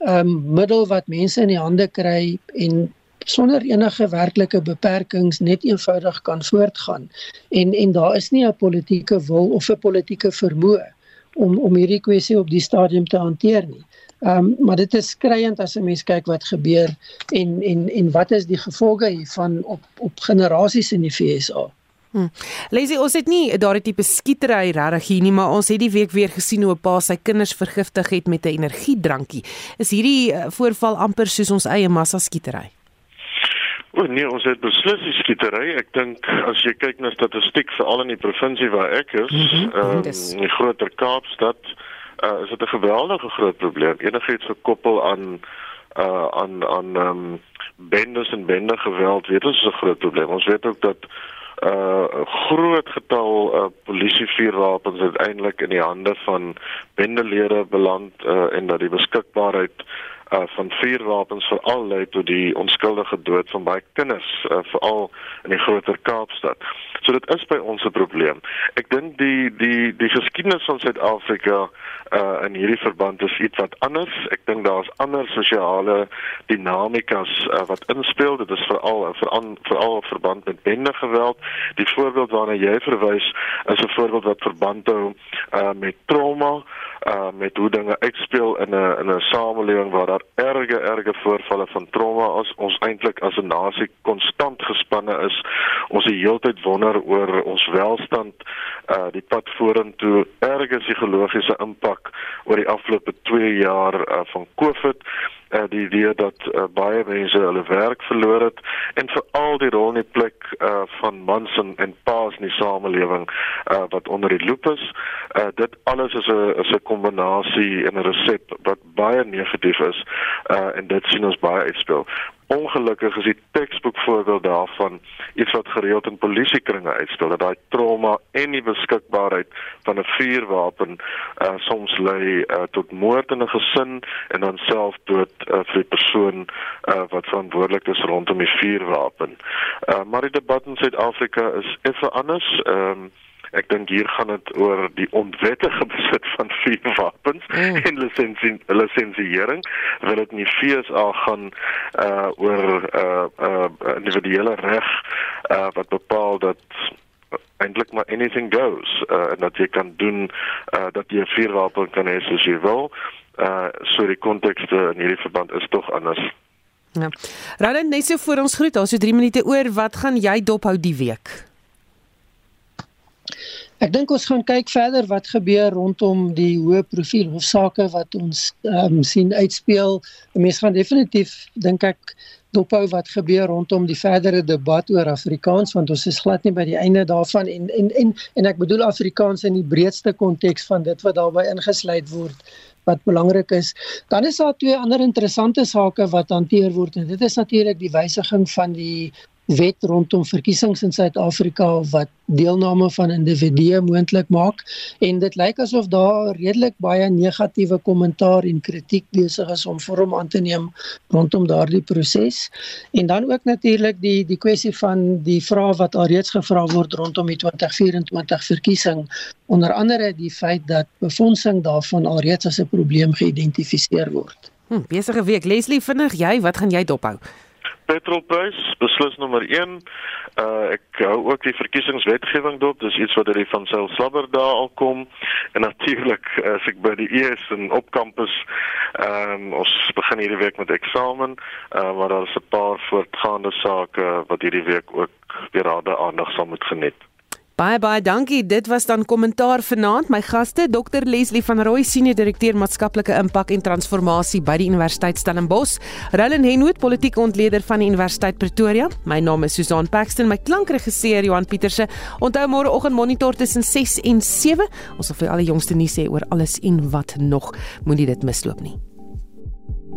Speaker 3: ehm um, middel wat mense in die hande kry en sonder enige werklike beperkings net eenvoudig kan voortgaan en en daar is nie 'n politieke wil of 'n politieke vermoë om om hierdie kwessie op die stadium te hanteer nie. Ehm um, maar dit is skriwend as 'n mens kyk wat gebeur en en en wat is die gevolge hiervan op op generasies in die FSA.
Speaker 1: Hm. Lesie, ons het nie daardie tipe skietery regtig hier nie, maar ons het die week weer gesien hoe 'n pa sy kinders vergiftig het met 'n energiedrankie. Is hierdie uh, voorval amper soos ons eie massa skietery?
Speaker 2: O nee, ons het beslis die skietery. Ek dink as jy kyk na statistiek veral in die provinsie waar ek is, mm -hmm. um, in die groter Kaapstad, uh, is dit 'n geweldige groot probleem. Enigiets gekoppel aan uh aan aan ehm um, bendes en bende geweld, weet ons is 'n groot probleem. Ons weet ook dat uh groot getal uh polisievuurwapens uiteindelik in die hande van bendelede beland uh en dat die beskikbaarheid uh van vuurwapens veral lei tot die onskuldige dood van baie kinders uh, veral in die groter Kaapstad. So dit is by ons 'n probleem. Ek dink die die die geskiedenis van Suid-Afrika uh in hierdie verband is iets wat anders. Ek dink daar's ander sosiale dinamikas uh, wat inspel. Dit is veral veral veral verband met bendegeweld. Die voorbeeld waarna jy verwys is 'n voorbeeld wat verband hou uh met trauma uh met hoe dinge uitspeel in 'n in 'n samelewing waar daar erge erge voorvalle van trauma is ons eintlik as 'n nasie konstant gespanne is. Ons die heeltyd wonder oor ons welstand uh die pad vorentoe erge psigologiese impak oor die afgelope 2 jaar uh, van Covid uh, die idee dat uh, baie mense hulle werk verloor het en veral die rol in die plek uh, van mans en, en paas in die samelewing uh, wat onder die loop is. Uh, dit alles is 'n is 'n kombinasie en 'n resep wat baie negatief is uh, en dit sien ons baie uitspel ongelukkig is die teksboek voorbeeld daarvan iets wat gereeld in polisiekringe uitstel dat daai trauma en die beskikbaarheid van 'n vuurwapen uh, soms lei uh, tot moord in 'n gesin en dan self dood uh, vir die persoon uh, wat verantwoordelik is rondom die vuurwapen. Uh, maar die debat in Suid-Afrika is effe anders. Um, Ek dink hier gaan dit oor die onwettige (laughs) besit van vuurwapens mm. en lisensie lisensiering. Wil dit nie FSA gaan uh oor uh uh individuele reg uh wat bepaal dat eintlik maar anything goes uh, en dat jy kan doen uh, dat jy 'n vuurwapen kan hê soos jy wil. Uh so die konteks in hierdie verband is tog anders.
Speaker 1: Ja. Roland, net so voor ons groet, daar's so 3 minute oor, wat gaan jy dophou die week?
Speaker 3: Ek dink ons gaan kyk verder wat gebeur rondom die hoë profiel hofsaake wat ons um, sien uitspeel. Mense gaan definitief dink ek dophou wat gebeur rondom die verdere debat oor Afrikaans want ons is glad nie by die einde daarvan en en en en ek bedoel Afrikaans in die breedste konteks van dit wat daarbey ingesluit word wat belangrik is. Dan is daar twee ander interessante sake wat hanteer word en dit is natuurlik die wysiging van die wet rondom verkiesings in Suid-Afrika wat deelname van individue moontlik maak en dit lyk asof daar redelik baie negatiewe kommentaar en kritiek besig is om vorm aan te neem rondom daardie proses. En dan ook natuurlik die die kwessie van die vrae wat alreeds gevra word rondom die 2024 verkiesing, onder andere die feit dat befondsing daarvan alreeds as 'n probleem geïdentifiseer word.
Speaker 1: Hm, besige week Leslie vinnig jy, wat gaan jy dophou?
Speaker 2: Petrolprys beslis nommer 1. Uh ek hou ook die verkiesingswetgewing dop. Dis iets wat uit die van self slabber daar al kom. En natuurlik as ek by die ES en op kampus ehm um, ons begin hierdie week met eksamen, uh maar daar is 'n paar voortgaande sake wat hierdie week ook weer raad aandag sal moet geniet.
Speaker 1: Baie baie dankie. Dit was dan kommentaar vanaand. My gaste, Dr Leslie van Rooi, senior direkteur maatskaplike impak en transformasie by die Universiteit Stellenbosch, Roland Henwood, politieke ontleder van die Universiteit Pretoria. My naam is Susan Paxton, my klankregisseur Johan Pieterse. Onthou môreoggend monitor tussen 6 en 7. Ons sal vir al die jongste nuus sê oor alles en wat nog. Moenie dit misloop nie.